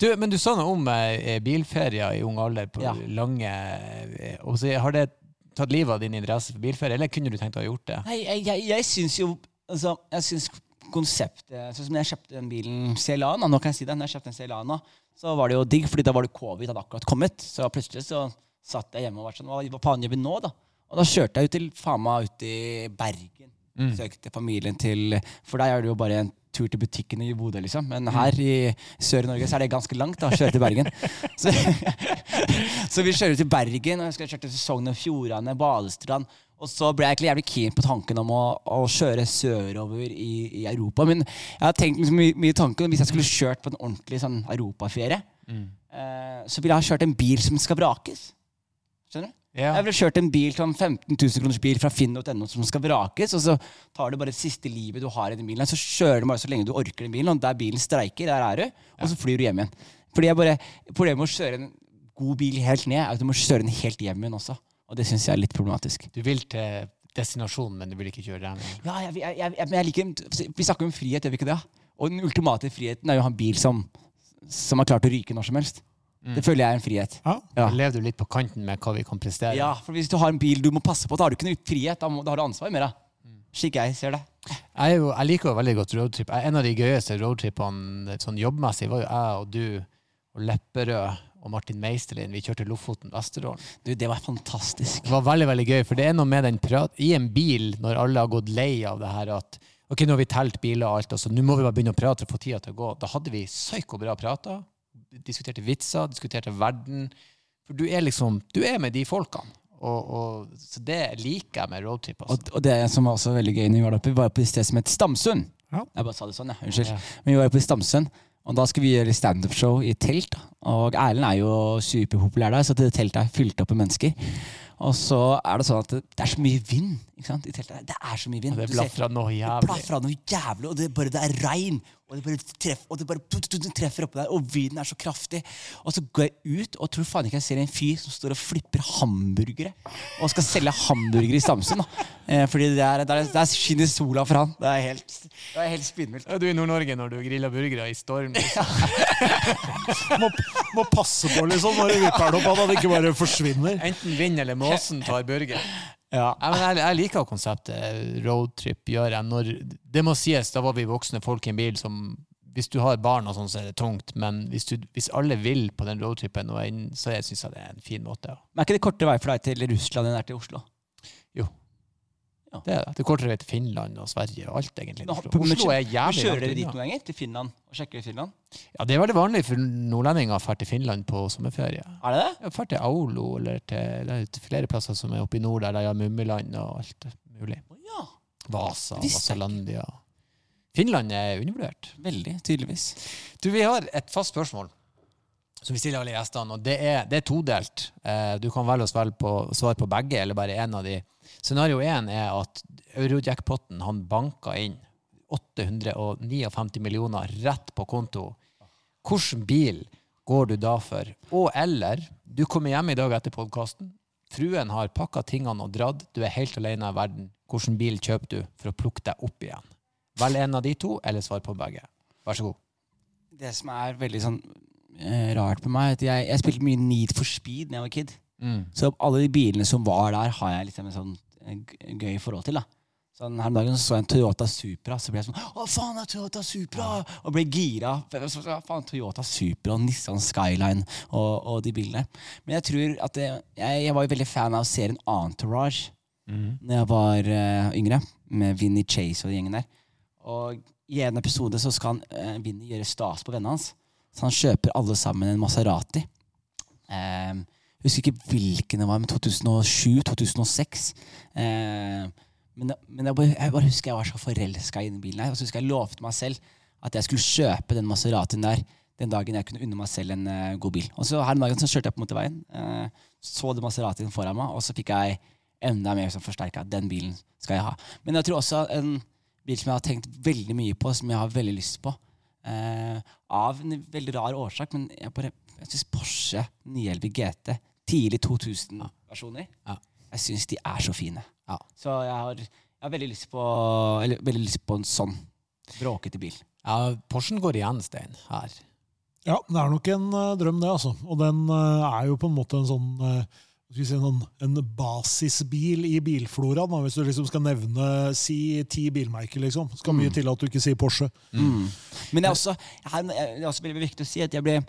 Du, men du sa noe om eh, bilferier i ung alder på Ja. lange eh, Har det tatt livet av din interesse for bilferie, eller kunne du tenkt deg å ha gjort det? Nei, jeg, jeg, jeg syns jo altså, Jeg synes konseptet Sånn som jeg kjøpte den bilen Celana, nå kan jeg si det, når jeg kjøpte den Celana, så var det jo digg, fordi da var det covid hadde akkurat kommet. Så plutselig så satt jeg hjemme og var sånn Hva, hva faen gjør vi nå, da? Og da kjørte jeg ut til faen meg ut i Bergen. Søkte familien til For der er det jo bare en tur til butikken i Bodø, liksom. Men her i Sør-Norge så er det ganske langt å kjøre til Bergen. Så, så vi kjører til Bergen, og jeg skal kjøre til Sogn og Fjordane, Balestrand. Og så ble jeg egentlig jævlig keen på tanken om å, å kjøre sørover i, i Europa. Men jeg har tenkt liksom mye, mye tanken hvis jeg skulle kjørt på en ordentlig sånn europaferie, eh, så ville jeg ha kjørt en bil som skal vrakes. Skjønner du? Ja. Jeg ville kjørt en bil sånn 15 000 kroners bil fra finn.no som skal vrakes, og så tar du bare det siste livet du har i den bilen. Så kjører du bare så lenge du orker den bilen, og der bilen streiker, der er du, og så flyr du hjem igjen. Fordi jeg bare, Problemet med å kjøre en god bil helt ned, er at du må kjøre den helt hjem igjen også. Og det syns jeg er litt problematisk. Du vil til destinasjonen, men du vil ikke kjøre den. Ja, jeg, jeg, jeg, jeg liker Vi snakker om frihet, gjør vi ikke det? Og den ultimate friheten er jo å ha en bil som, som har klart å ryke når som helst. Det føler jeg er en frihet. Ja. Ja. Da lever du litt på kanten med hva vi kan prestere. Ja, for hvis du har en bil du må passe på, da har du ikke noe frihet. Da, må, da har du ansvar med deg. Slik jeg ser det. Jeg, jo, jeg liker jo veldig godt roadtrip. En av de gøyeste roadtripene sånn jobbmessig var jo jeg og du og Lepperød og Martin Meisterlin. Vi kjørte Lofoten Vesterålen. Du, det var fantastisk. Det var veldig veldig gøy, for det er noe med den prat i en bil, når alle har gått lei av det her at ok, nå har vi telt biler og alt, og så nå må vi bare begynne å prate for å få tida til å gå. Da hadde vi psyko-bra prater. Diskuterte vitser, diskuterte verden. For du er liksom Du er med de folkene. Og, og, så det liker jeg med roadtrip. Altså. Og, og det som var også veldig gøy når vi var der oppe, vi var på et sted som het Stamsund. Ja. Jeg bare sa det sånn, ja. Unnskyld. Ja. Men vi var på Stamsund, og da skulle vi gjøre standup-show i telt. Og Erlend er jo superpopulær der, så det teltet er fylt opp med mennesker. Og så er det sånn at det, det er så mye vind ikke sant, i teltet. Det er så mye vind. Det Du noe noe Det jævlig. blafra noe jævlig, og det, bare, det er regn. Og det bare, treff, og det bare tut, tut, tut, treffer oppå der, og vinden er så kraftig. Og så går jeg ut og tror faen ikke jeg ser en fyr som står og flipper hamburgere. Og skal selge hamburgere i Stamsund. da. Eh, fordi der, der, der skinner sola for han. Det er helt, det er helt spinnvilt. Ja, du er i Nord-Norge når du griller burgere i storm. liksom. Må, må passe på liksom når du vipper den opp, at han ikke bare forsvinner. Enten vind eller måsen tar burger. Ja. Jeg, jeg liker konseptet roadtrip, gjør jeg. Når, det må sies, da var vi voksne folk i en bil som Hvis du har barn og sånn, så er det tungt, men hvis, du, hvis alle vil på den roadtripen, så syns jeg det er en fin måte. Men er ikke det korte vei for deg til Russland enn det er til Oslo? Det er det. Det er kortere vei til Finland og Sverige og alt, egentlig. Nå, Oslo, er jævlig Kjører dere dit noen ganger? Til Finland? Og sjekker i Finland? Ja, det er veldig vanlig for nordlendinger å dra til Finland på sommerferie. Er det det? Dra til Aulo eller til, til flere plasser som er oppe i nord, der de har Mummiland og alt mulig. Oh, ja. Vasa. Vasalandia. Finland er undervurdert. Veldig, tydeligvis. Du, Vi har et fast spørsmål som vi stiller alle gjestene, og det er, det er todelt. Eh, du kan velge å svare på, svare på begge, eller bare én av de. Scenario én er at eurojackpoten han banka inn 859 millioner rett på konto. Hvilken bil går du da for? Og eller, du kommer hjem i dag etter podkasten. Fruen har pakka tingene og dratt. Du er helt alene i verden. Hvilken bil kjøper du for å plukke deg opp igjen? Velg en av de to, eller svar på begge. Vær så god. Det som er veldig sånn eh, rart med meg, at jeg, jeg spilte mye Need for Speed da jeg var kid. Mm. Så alle de bilene som var der, har jeg liksom en sånn eh, gøy forhold til. da Sånn, Her om dagen så, så jeg en Toyota Supra, så ble jeg sånn Å, faen, det er Toyota Supra! Og ble gira. Så- Faen, Toyota Supra og Nissan Skyline og, og de bilene. Men jeg tror at det, jeg, jeg var jo veldig fan av serien Entourage Når jeg var uh, yngre, med Vinnie Chase og de gjengen der. Og i en episode så skal han, uh, Vinnie gjøre stas på vennene hans. Så han kjøper alle sammen en Maserati. Eh, jeg husker ikke hvilken det var, men 2007-2006. men men jeg, bare, jeg bare husker jeg var så forelska i den bilen. Og så husker jeg lovte meg selv at jeg skulle kjøpe den Maseratien der den dagen jeg kunne unne meg selv en uh, god bil. Og så her om dagen så kjørte jeg på motorveien, eh, så den Maseratien foran meg, og så fikk jeg enda mer som forsterka. Den bilen skal jeg ha. Men jeg tror også en bil som jeg har tenkt veldig mye på, som jeg har veldig lyst på. Eh, av en veldig rar årsak, men jeg bare jeg syns Porsche 911 GT, tidlig 2000-versjoner, Ja. jeg syns de er så fine. Ja. Så jeg har, jeg har veldig, lyst på, eller, veldig lyst på en sånn bråkete bil. Ja, Porschen går igjen, Stein, her. Ja, det er nok en uh, drøm, det, altså. Og den uh, er jo på en måte en sånn eh, vi si, en, en basisbil i bilfloraen. Hvis du liksom skal nevne si ti bilmerker, liksom. Skal mye til at du ikke sier Porsche. Mm. Men det er også, her, det er også veldig viktig å si at jeg ble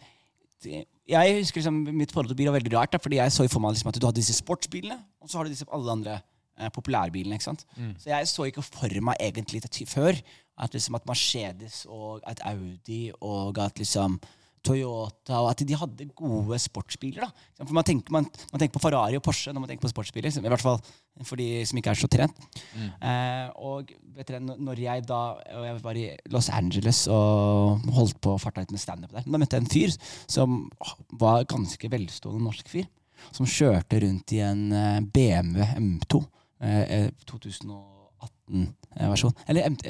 Jeg husker liksom Mitt forhold til bil var veldig rart, da, fordi jeg så for meg liksom at du hadde disse sportsbilene, og så har du disse alle andre eh, populærbilene. ikke sant? Så jeg så ikke for meg egentlig det før at liksom at Mercedes og at Audi og at liksom Toyota, og at de hadde gode sportsbiler. da. For Man tenker, man, man tenker på Ferrari og Porsche når man tenker på sportsbiler. Liksom. I hvert fall for de som ikke er så trent. Mm. Eh, og vet dere, når jeg da og jeg var i Los Angeles og holdt på å farta litt med standup der, da møtte jeg en fyr som var ganske velstående norsk fyr. Som kjørte rundt i en eh, BMW M2 eh, eh, 2018-versjon. Eller M2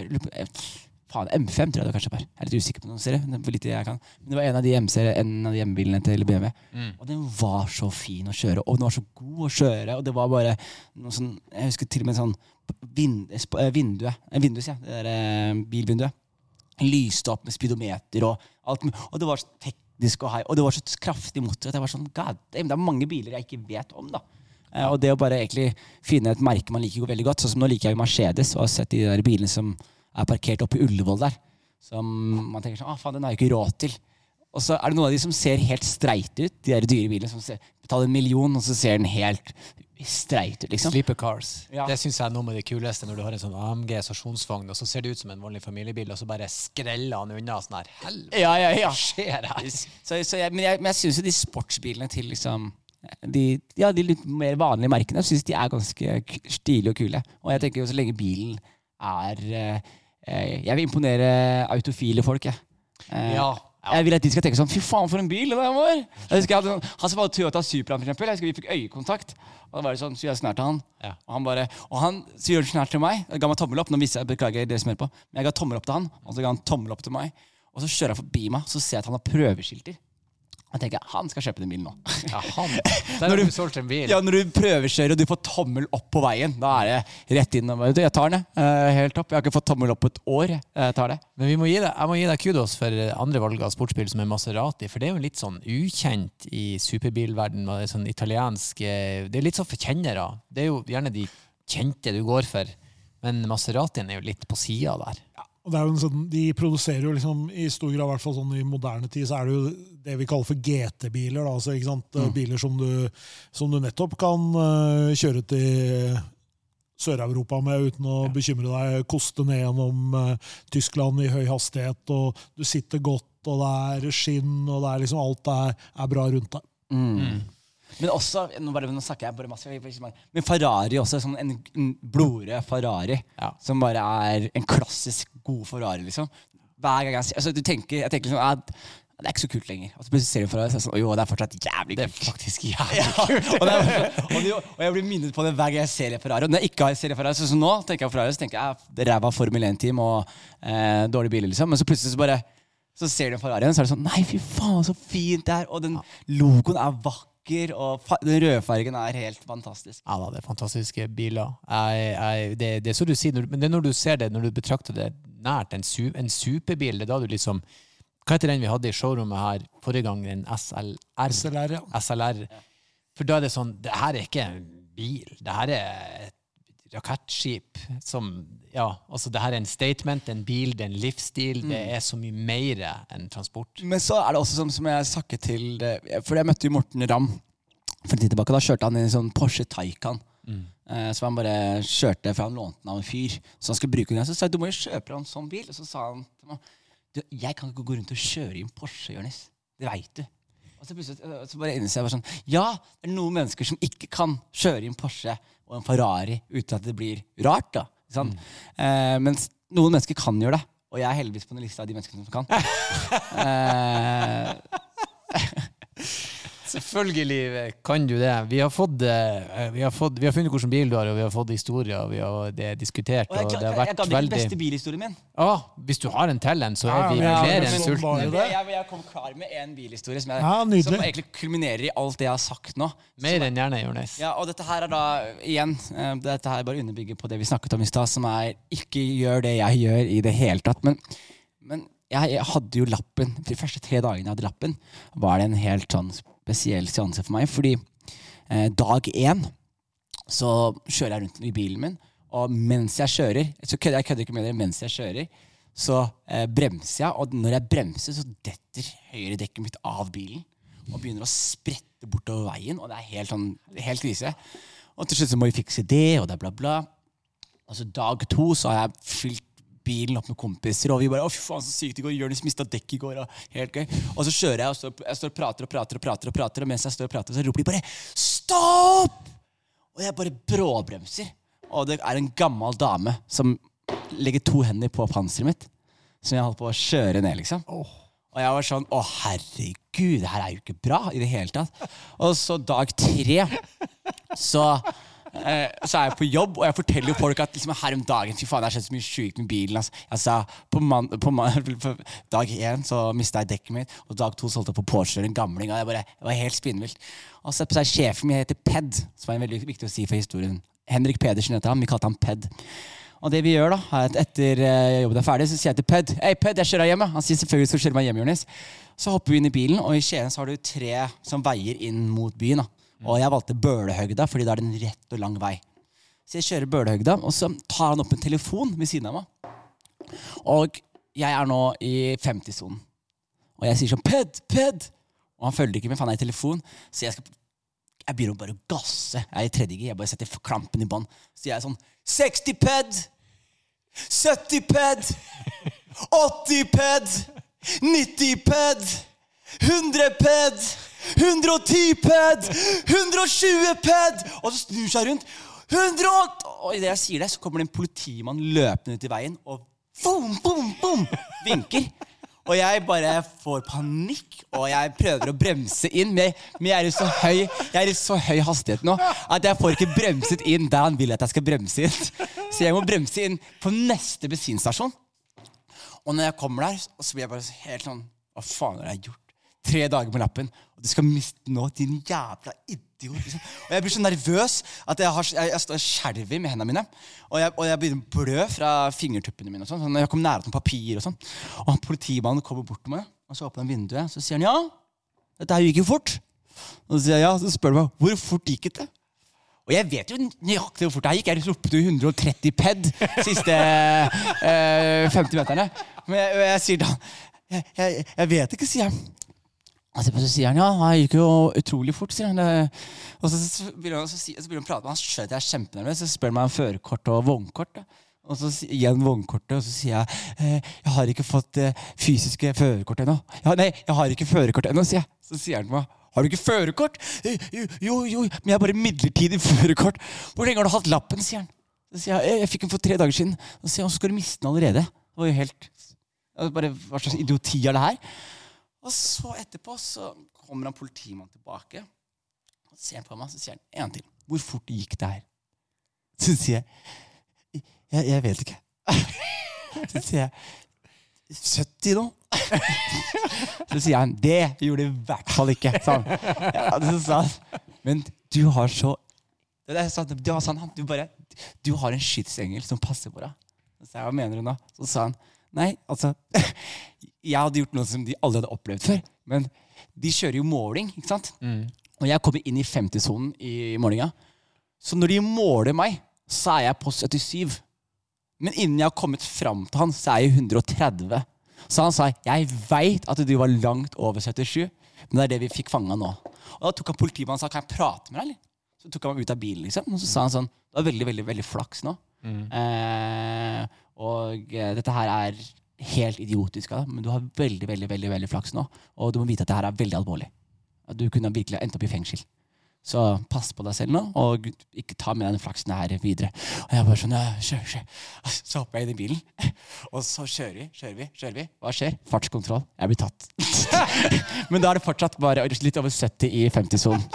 faen, M5 tror jeg det kanskje var. Jeg er litt usikker på noen serier. men det var en av de en av de M-bilene til BMW. Og den var så fin å kjøre, og den var så god å kjøre. Og det var bare noe sånn Jeg husker til og med sånn vind, vinduet, eh, vinduet. Eh, ja. Det der eh, bilvinduet. Lyste opp med speedometer og alt. Og det var så teknisk og high, og det var så kraftig motor at jeg var sånn God damn, det er mange biler jeg ikke vet om, da. Og det å bare egentlig finne et merke man liker veldig godt. Sånn som nå liker jeg Mercedes og har sett de der bilene som er parkert oppe i Ullevål der. Som man tenker sånn, ah, faen, den har jeg ikke råd til. Og så er det noen av de som ser helt streite ut. De der dyre bilene som ser, betaler en million, og så ser den helt streit ut, liksom. Sleeper cars. Ja. Det syns jeg er noe med det kuleste, når du har en sånn AMG stasjonsvogn, og så ser det ut som en vanlig familiebil, og så bare skreller han unna sånn her. Helvete, Ja, ja, ja. hva skjer her? Så, så jeg, men jeg, men jeg syns jo de sportsbilene til liksom de, ja, de litt mer vanlige merkene syns de er ganske stilige og kule. Og jeg tenker jo så lenge bilen er eh, Jeg vil imponere autofile folk, jeg. Eh, Ja. Jeg vil at de skal tenke sånn Fy faen, for en bil det der var! Jeg husker jeg hadde Han som var Toyota Supra, for eksempel. Jeg husker vi fikk øyekontakt. Og da var det sånn, Så gjør jeg sånn til han. Ja. Og han bare Og han så gjør snart til meg. Jeg ga meg tommel opp. Nå viser jeg, beklager dere som hører på. Men jeg ga tommel opp til han, og så ga han tommel opp til meg. Og så kjører han forbi meg, så ser jeg at han har prøveskilter. Jeg tenker, han skal kjøpe den bilen nå. Ja, han. Der Når har du- du solgt en bil. Ja, Når du prøvekjører og du får tommel opp på veien, da er det rett inn og Jeg tar den, jeg. Eh, helt topp. Jeg har ikke fått tommel opp på et år. jeg. Jeg tar det. Men vi må gi deg, jeg må gi deg kudos for andre valg av sportsbil som er Maserati, for det er jo litt sånn ukjent i superbilverden det er sånn italiensk eh, Det er litt sånn for kjennere. Det er jo gjerne de kjente du går for, men Maseratien er jo litt på sida der. Og det er jo en sånn, de produserer jo liksom i stor grad, i hvert fall sånn i moderne tid, så er det jo det vi kaller for GT-biler. da, altså ikke sant, Biler som du, som du nettopp kan uh, kjøre til Sør-Europa med uten å bekymre deg. Koste ned gjennom uh, Tyskland i høy hastighet, og du sitter godt, og det er skinn, og det er liksom alt er, er bra rundt deg. Men også, nå, bare, nå snakker jeg bare masse, men Ferrari også, sånn en, en blodrød Ferrari, Ja. som bare er en klassisk god Ferrari, liksom. Hver gang jeg altså, du tenker, jeg tenker liksom, det er ikke så kult lenger. Og så plutselig ser du Ferrari, så er sånn, jo, det er fortsatt jævlig kult. Det er faktisk jævlig Ja, og, det er, og, det, og jeg blir minnet på det hver gang jeg ser en Ferrari. Og når jeg ikke har ser en Ferrari, sånn som nå, tenker jeg Ferrari, så tenker jeg ah, ræva Formel 1-team og eh, dårlige biler, liksom. Men så plutselig så bare så ser du en Ferrari, og så er det sånn Nei, fy faen, så fint det er! Og den logoen er vakker, og fa den rødfargen er helt fantastisk. Ja da, det er fantastiske biler. Jeg, jeg, det, det er så du sier, når- men det er når du ser det, når du betrakter det nært en, su, en superbil, det er da du liksom Hva heter den vi hadde i showrommet her forrige gang? En SLR? SLR, ja. SLR. For da er det sånn Det her er ikke en bil. Det her er et rakettskip som Ja, altså det her er en statement, en bil, det er en livsstil. Det er så mye mer enn transport. Men så er det også sånn som jeg snakket til For jeg møtte jo Morten Ramm for en tid tilbake. Da kjørte han i en sånn Porsche Taycan. Mm. så han bare kjørte, for han lånte den av en fyr. Så han skulle bruke den. Så sa jeg du må jo kjøpe deg en sånn bil. Og så sa han til meg du, jeg kan ikke gå rundt og kjøre i en Porsche, Jonis. Det veit du. Og så plutselig øh, så bare innser jeg bare sånn Ja, det er noen mennesker som ikke kan kjøre i en Porsche og en Ferrari uten at det blir rart. da sant? Eh, mens noen mennesker kan gjøre det. Og jeg er heldigvis på den lista av de menneskene som kan. eh, Selvfølgelig kan du det. Vi har, fått, eh, vi har, fått, vi har funnet hvilken bil du har, og vi har fått historier, vi har det er diskutert. og Og det har jeg, jeg vært ga deg den beste bilhistorien min. Ja, Hvis du har en til en, så er vi ja, flere enn sultne. Jeg, jeg kom klar med en bilhistorie som, jeg, Ja, som egentlig kulminerer i alt det jeg har sagt nå. Mer enn gjerne, Jonis. Ja, og dette her er da, igjen, eh, dette her bare underbygger på det vi snakket om i stad, som er ikke gjør det jeg gjør i det hele tatt. Men, men jeg, jeg hadde jo lappen, de første tre dagene jeg hadde lappen, var det en helt sånn spesiell seanse for meg, fordi eh, dag én så kjører jeg rundt i bilen min, og mens jeg kjører, så kødder jeg kødder ikke med dere, mens jeg kjører, så eh, bremser jeg, og når jeg bremser, så detter høyre dekket mitt av bilen og begynner å sprette bortover veien, og det er helt, sånn, helt krise. Og til slutt så må vi fikse det, og det er bla, bla. Og så dag to så har jeg fylt bilen opp med kompiser, og vi bare 'Å, fy faen, så sykt det går. Jonis mista dekk i går.' Og helt gøy. Og så kjører jeg, og står, jeg står og prater og prater og prater, og prater, og mens jeg står og prater, så roper de bare 'Stopp!' Og jeg bare bråbremser. Og det er en gammel dame som legger to hender på panseret mitt, som jeg holdt på å kjøre ned, liksom. Og jeg var sånn Å, herregud, det her er jo ikke bra i det hele tatt. Og så dag tre så, eh, så er jeg på jobb, og jeg forteller jo folk at liksom, her om dagen Fy faen, det har skjedd så mye sjukt med bilen. Altså. Jeg sa, på, man, på, man, på dag én så mista jeg dekket mitt, og dag to solgte jeg på Porsche en gamling. Og jeg bare, det var helt spinnvilt. Og så er sjefen min heter Ped, som er veldig viktig å si for historien. Henrik Pedersen heter han. Vi kalte han Ped. Og det vi gjør da, er at etter eh, jobben er ferdig, så sier jeg til Ped Hei, Ped, jeg kjører deg hjem. Han sier selvfølgelig skal du kjøre meg hjem, Jonis. Så hopper vi inn i bilen, og i Skien så har du tre som veier inn mot byen. da. Og jeg valgte Bølehøgda, fordi da er det en rett og lang vei. Så jeg kjører Bølehøgda, og så tar han opp en telefon ved siden av meg. Og jeg er nå i 50-sonen. Og jeg sier sånn Ped, Ped! Og han følger ikke med, for han er i telefon. Så jeg skal jeg begynner å bare gasse. Jeg er i tredje gir. Jeg bare setter klampen i bånn. Så jeg er sånn 60 ped! 70 ped! 80 ped! 90 ped! 100 ped! 110 ped! 120 ped! Og så snur seg rundt. 108! Og idet jeg sier det, så kommer det en politimann løpende ut i veien og boom, boom, boom, vinker. Og jeg bare får panikk, og jeg prøver å bremse inn. Men jeg, er i så høy Jeg er i så høy hastighet nå at jeg får ikke bremset inn der han vil at jeg skal bremse inn. Så jeg må bremse inn på neste bensinstasjon. Og når jeg kommer der, så blir jeg bare helt sånn Hva faen har jeg gjort? Tre dager på lappen, og du skal miste nå, din jævla idiot. Liksom. Og jeg blir så nervøs at jeg, har, jeg, jeg står skjelver med hendene mine. Og jeg, og jeg begynner å blø fra fingertuppene mine. og sånn, sånn, Jeg kom nære til papir og sånn. Og politimannen kommer bort til meg, og så åpner han vinduet, så sier han ja, dette her gikk jo fort. Og så sier jeg ja, så spør han meg hvor fort gikk det? Og jeg vet jo nøyaktig hvor fort det gikk. Jeg ropte jo 130 ped siste eh, 50 meterne. Men jeg, jeg sier da jeg, jeg vet ikke, sier jeg. Og så sier han ja, det gikk jo utrolig fort. sier han. Og så, begynner han, så, så begynner han å prate med han skjønner at jeg er kjempenervøs. Så spør han meg om førerkort og vognkort. Og så igjen vognkortet, og så sier jeg eh, jeg har ikke fått eh, fysiske førerkort ennå. Ja, nei, jeg har ikke førerkort ennå, sier jeg. Så sier han til meg har du ikke førerkort? «Eh, Jo, jo, jo, men jeg har bare midlertidig førerkort. Hvor lenge har du hatt lappen? sier han. Så sier jeg «Eh, jeg fikk den for tre dager siden. Så sier han skal du miste den allerede. Det var jo helt bare, Hva slags idioti er det her? Og så etterpå så kommer han politimannen tilbake. Og ser på meg så sier han en til. Hvor fort gikk det her? Så sier jeg jeg, jeg vet ikke. Så sier jeg 70 nå? Så sier han det gjorde det i hvert fall ikke. Sånn. Ja, så sa han men du har så det er sant, du, har sånn, du, bare, du har en skytsengel som passer på deg. Så sa jeg, hva mener du nå? Så sa han nei, altså Jeg hadde gjort noe som de aldri hadde opplevd før. Men de kjører jo måling, ikke sant? Og jeg kommer inn i 50-sonen i målinga. Så når de måler meg, så er jeg på 77. Men innen jeg har kommet fram til han, så er jeg 130. Så han sa jeg veit at du var langt over 77, men det er det vi fikk fanga nå. Og da tok han politimannen og sa kan jeg prate med deg, eller? Så tok han meg ut av bilen, liksom. Og så sa han sånn Du har veldig, veldig veldig flaks nå. Eh, og eh, dette her er helt idiotisk av deg, men du har veldig, veldig, veldig, veldig flaks nå. Og du må vite at det her er veldig alvorlig. At du kunne virkelig endt opp i fengsel. Så pass på deg selv nå, og ikke ta med den flaksen her videre. Og jeg bare sånn, ja, kjør, kjør. Så hopper jeg inn i bilen, og så kjører vi, kjører vi, kjører vi. Hva skjer? Fartskontroll. Jeg blir tatt. Men da er det fortsatt bare litt over 70 i 50-sonen.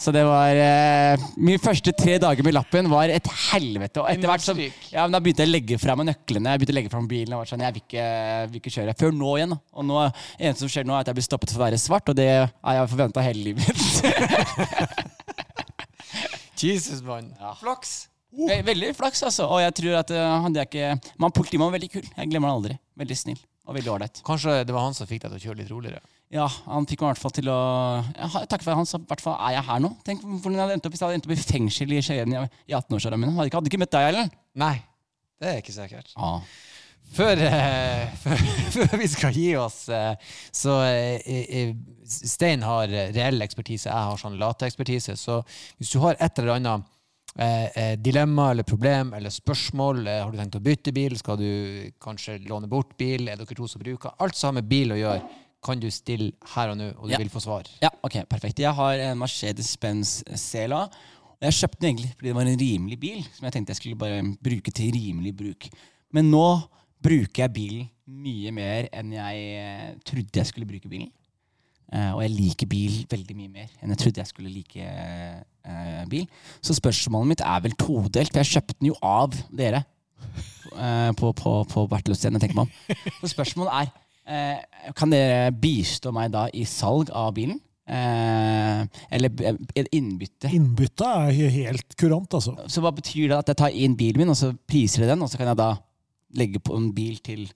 Så det var eh, Mine første tre dager med lappen var et helvete. Og etter hvert så ja, men da begynte jeg å legge fra meg nøklene. Jeg begynte å legge fra meg bilen. Og var sånn, jeg vil ikke, vil ikke kjøre. Før nå igjen. Og nå, eneste som skjer nå, er at jeg blir stoppet for å være svart, og det har jeg forventa hele livet. Jesus, mann. Flaks. Ve- Veldig flaks, altså. Og jeg tror at uh, han det er ikke Man Politimannen var veldig kul. Jeg glemmer han aldri. Veldig snill og veldig ålreit. Kanskje det var han som fikk deg til å kjøre litt roligere. Ja, han fikk meg i hvert fall til å ja, Takk for han, så i hvert fall er jeg her nå. Tenk hvordan jeg hadde endt opp hvis jeg hadde endt opp i fengsel i Skien i i 18-årsåra mine. Hadde ikke, hadde ikke møtt deg, Ellen. Nei, det er ikke sikkert. Ja. Før, eh, før, før vi skal gi oss, eh, så eh, eh, Stein har reell ekspertise, jeg har sånn lateekspertise. Så hvis du har et eller annet eh, eh, dilemma eller problem eller spørsmål, eh, har du tenkt å bytte bil, skal du kanskje låne bort bil, er dere to som bruker Alt som har med bil å gjøre, kan du stille her og nå, og du Ja. vil få svar. Ja, ok, perfekt. Jeg har en Mercedes-Benz Cela. Og jeg kjøpte den egentlig fordi det var en rimelig bil, som jeg tenkte jeg skulle bare bruke til rimelig bruk. Men nå bruker jeg bilen mye mer enn jeg eh, trodde jeg skulle bruke bilen. Uh, og jeg liker bil veldig mye mer enn jeg trodde jeg skulle like uh, bil. Så spørsmålet mitt er vel todelt, for jeg kjøpte den jo av dere. Uh, på, på, på Berteløsten, jeg tenker meg om. Så spørsmålet er Kan dere bistå meg da i salg av bilen? Eh, eller innbytte. innbytte? Er helt kurant, altså. Så hva betyr det at jeg tar inn bilen min, og så priser jeg den, og så kan jeg da legge på en bil til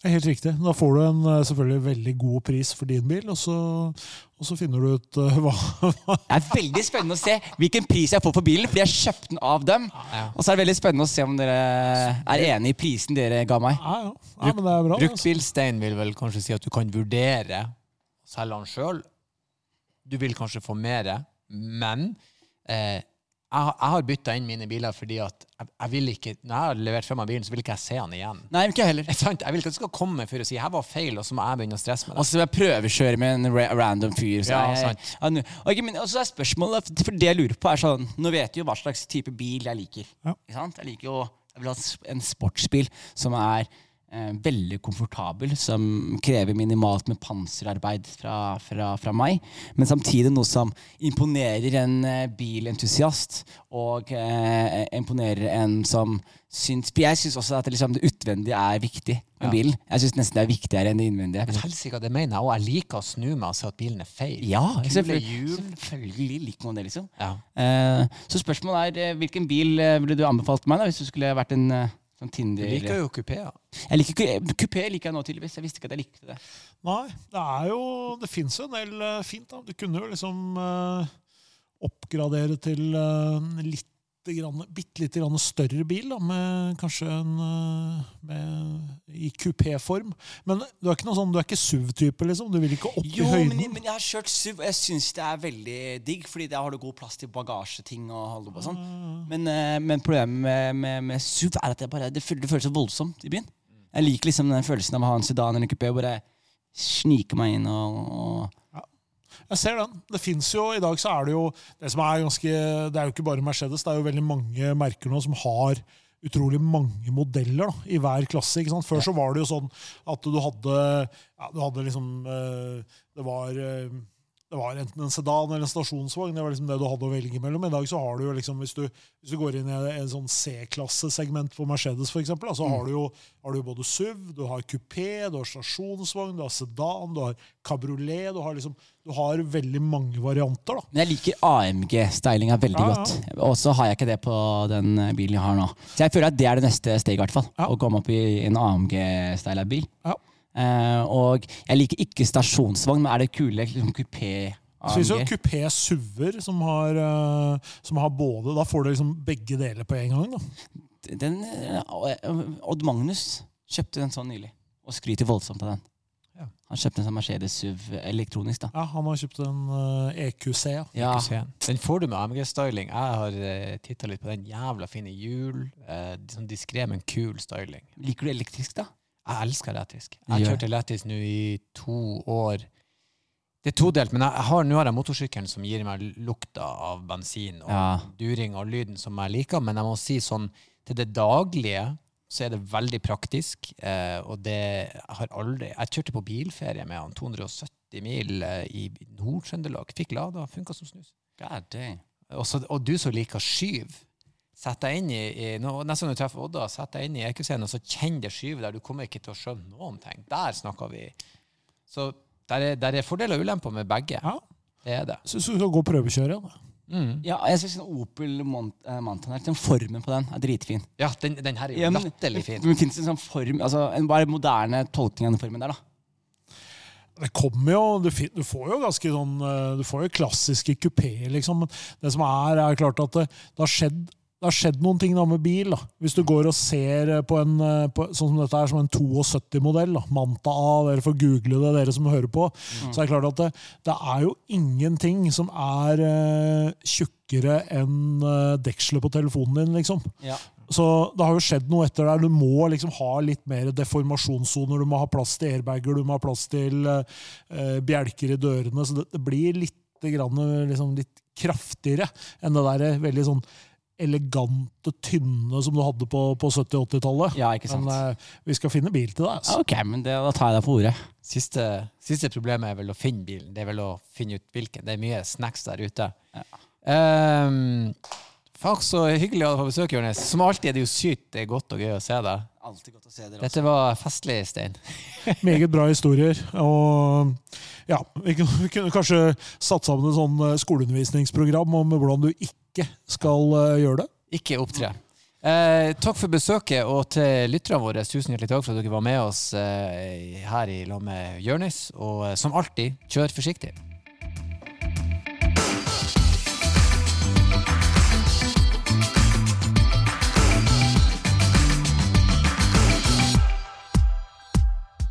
Det er helt riktig. Da får du en eh, selvfølgelig veldig god pris for din bil, og så, og så finner du ut uh, hva, hva Det er veldig spennende å se hvilken pris jeg får for bilen, fordi jeg kjøpte den av dem. Og så er det veldig spennende å se om dere er enig i prisen dere ga meg. Ja, ja. ja men det er bra. det, altså. Bruktbilstein vil vel kanskje si at du kan vurdere å selge den sjøl. Du vil kanskje få mer, men eh, jeg, har- jeg har bytta inn mine biler fordi at jeg, jeg vil ikke Når jeg har levert fra meg bilen, så vil ikke jeg se den igjen. Nei, ikke jeg heller. Er sant, Jeg vil ikke at du skal komme for å si 'her var feil', og så må jeg begynne å stresse med det. Og så vil jeg prøvekjøre med en ra random fyr. Så Ja, jeg, sant. Ja, nå- og men, og så er spørsmålet, for det jeg lurer på er sånn Nå vet du jo hva slags type bil jeg liker. Ja. Ikke sant? Jeg liker jo jeg vil ha s- en sportsbil som er veldig komfortabel, som krever minimalt med panserarbeid fra, fra, fra meg. Men samtidig noe som imponerer en eh, bilentusiast, og eh, imponerer en som syns jeg syns også at det, liksom, det utvendige er viktig med Ja. bilen. Jeg syns nesten det er viktigere enn det innvendige. Men helsike, det mener jeg òg. Jeg liker å snu meg og se at bilen er feil. Ja, selvfølgelig, selvfølgelig liker man det, liksom. Ja. Eh, så spørsmålet er eh, hvilken bil eh, ville du anbefalt meg da, hvis du skulle vært en eh, Tinder. Du liker jo kupeer. Jeg liker Kupé liker jeg nå, tydeligvis. Jeg visste ikke at jeg likte det. Nei, det er jo Det fins jo en del eh, fint, da. Du kunne jo liksom uh, oppgradere til uh, litt bitte lite grann større bil, da, med kanskje en eh, med, i kupéform. Men du er ikke noe sånn, du er ikke SUV-type, liksom? Du vil ikke opp Jo, i høyden? Jo, men jeg har kjørt SUV, og jeg syns det er veldig digg, fordi der har du god plass til bagasjeting og holde på sånn. Men, eh, men problemet med, med, med SUV er at det, bare, det, føles, det føles så voldsomt i byen. Jeg liker liksom den følelsen av å ha en sedan eller en kupé og bare snike meg inn og, og Jeg ser den. Det fins jo I dag så er det jo Det som er ganske Det er jo ikke bare Mercedes, det er jo veldig mange merker nå som har utrolig mange modeller da, i hver klasse. ikke sant? Før så var det jo sånn at du hadde ja, Du hadde liksom eh, Det var eh, det var enten en sedan eller en stasjonsvogn. Det var liksom det du hadde å velge mellom. I dag så har du jo liksom, hvis du, hvis du går inn i en sånn C-klassesegment på Mercedes, for eksempel, så har du jo har du både SUV, du har kupé, du har stasjonsvogn, du har sedan, du har kabriolet. Du har liksom, du har veldig mange varianter. da. Men jeg liker AMG-stylinga veldig Ja, ja. godt. Og så har jeg ikke det på den bilen jeg har nå. Så jeg føler at det er det neste steget, i hvert fall. Ja. Å komme opp i en AMG-styla bil. Ja. Eh, og jeg liker ikke stasjonsvogn, men er det kule liksom, kupé Så hvis jo har kupé SUV-er som, har, eh, som har både Da får du liksom begge deler på en gang. da. Den, eh, Odd Magnus kjøpte den sånn nylig, og skryter voldsomt av den. Ja. Han kjøpte en sånn Mercedes SUV elektronisk. da. Ja, Han har kjøpt en EQC. Ja. Ja, EQC. den. Får du med AMG-styling. Jeg har uh, titta litt på den. Jævla fine hjul. Uh, sånn diskré, men kul styling. Liker du elektrisk, da? Jeg elsker elektrisk. Jeg kjørte elektrisk nå i to år. Det er todelt, men har, nå har jeg motorsykkelen som gir meg lukta av bensin og Ja. during og lyden som jeg liker, men jeg må si sånn til det daglige så er det veldig praktisk, eh, og det har aldri Jeg kjørte på bilferie med han 270 mil eh, i Nord-Trøndelag. Fikk lada, funka som snus. God. Og, så, og du som liker skyv, sett deg inn i, i Nesten når du treffer Odda, sett deg inn i EQ-scenen og så kjenn det skyvet der. Du kommer ikke til å skjønne noen ting. Der snakker vi. Så der er, der er fordeler og ulemper med begge. Ja. Det er det. Så du skal gå og prøvekjøre. Da. Mm. Ja, jeg synes en Opel Mont eh, Mantan her, Den formen på den er dritfin. Ja, den, den her er jo Ja, men, latterlig fin. men finnes det en sånn form, altså en bare moderne tolkning av den formen der, da? Det kommer jo, du, du får jo ganske sånn eh, Du får jo klassiske kupeer, liksom. Men det som er, er klart at det, det har skjedd det har skjedd noen ting da med bil. da. Hvis du går og ser eh, på en eh, på, sånn som dette er, som en 72-modell, Manta A, dere får google det, dere som hører på, så er det klart at det, det er jo ingenting som er uh, tjukkere enn uh, dekselet på telefonen din, liksom. Ja. Så det har jo skjedd noe etter der. Du må liksom ha litt mer deformasjonssoner. Du må ha plass til airbager, du må ha plass til uh, bjelker i dørene. Så det, det blir litt, grann, liksom, litt kraftigere enn det der veldig sånn elegante, tynne som du hadde på, på 70-80-tallet. Ja, ikke sant? Men eh, vi skal finne bil til deg. Ja, Altså. ok, men det, da tar jeg deg på ordet. Siste, siste problemet er vel å finne bilen. Det er vel å finne ut hvilken. Det er mye snacks der ute. Um, Fuck, så hyggelig å ha deg på besøk, Jonis. Som alltid er det jo sykt det er godt og gøy å se deg. Alltid godt å se dere Dette var festlig, Stein. Meget bra historier. Og ja, vi kunne, vi kunne kanskje satt sammen et sånn eh, skoleundervisningsprogram om hvordan du ikke skal eh, gjøre det. Ikke opptre. Eh, takk for besøket, og til lytterne våre, tusen hjertelig takk for at dere var med oss eh, her i lag med Jørnis. Og eh, som alltid, kjør forsiktig.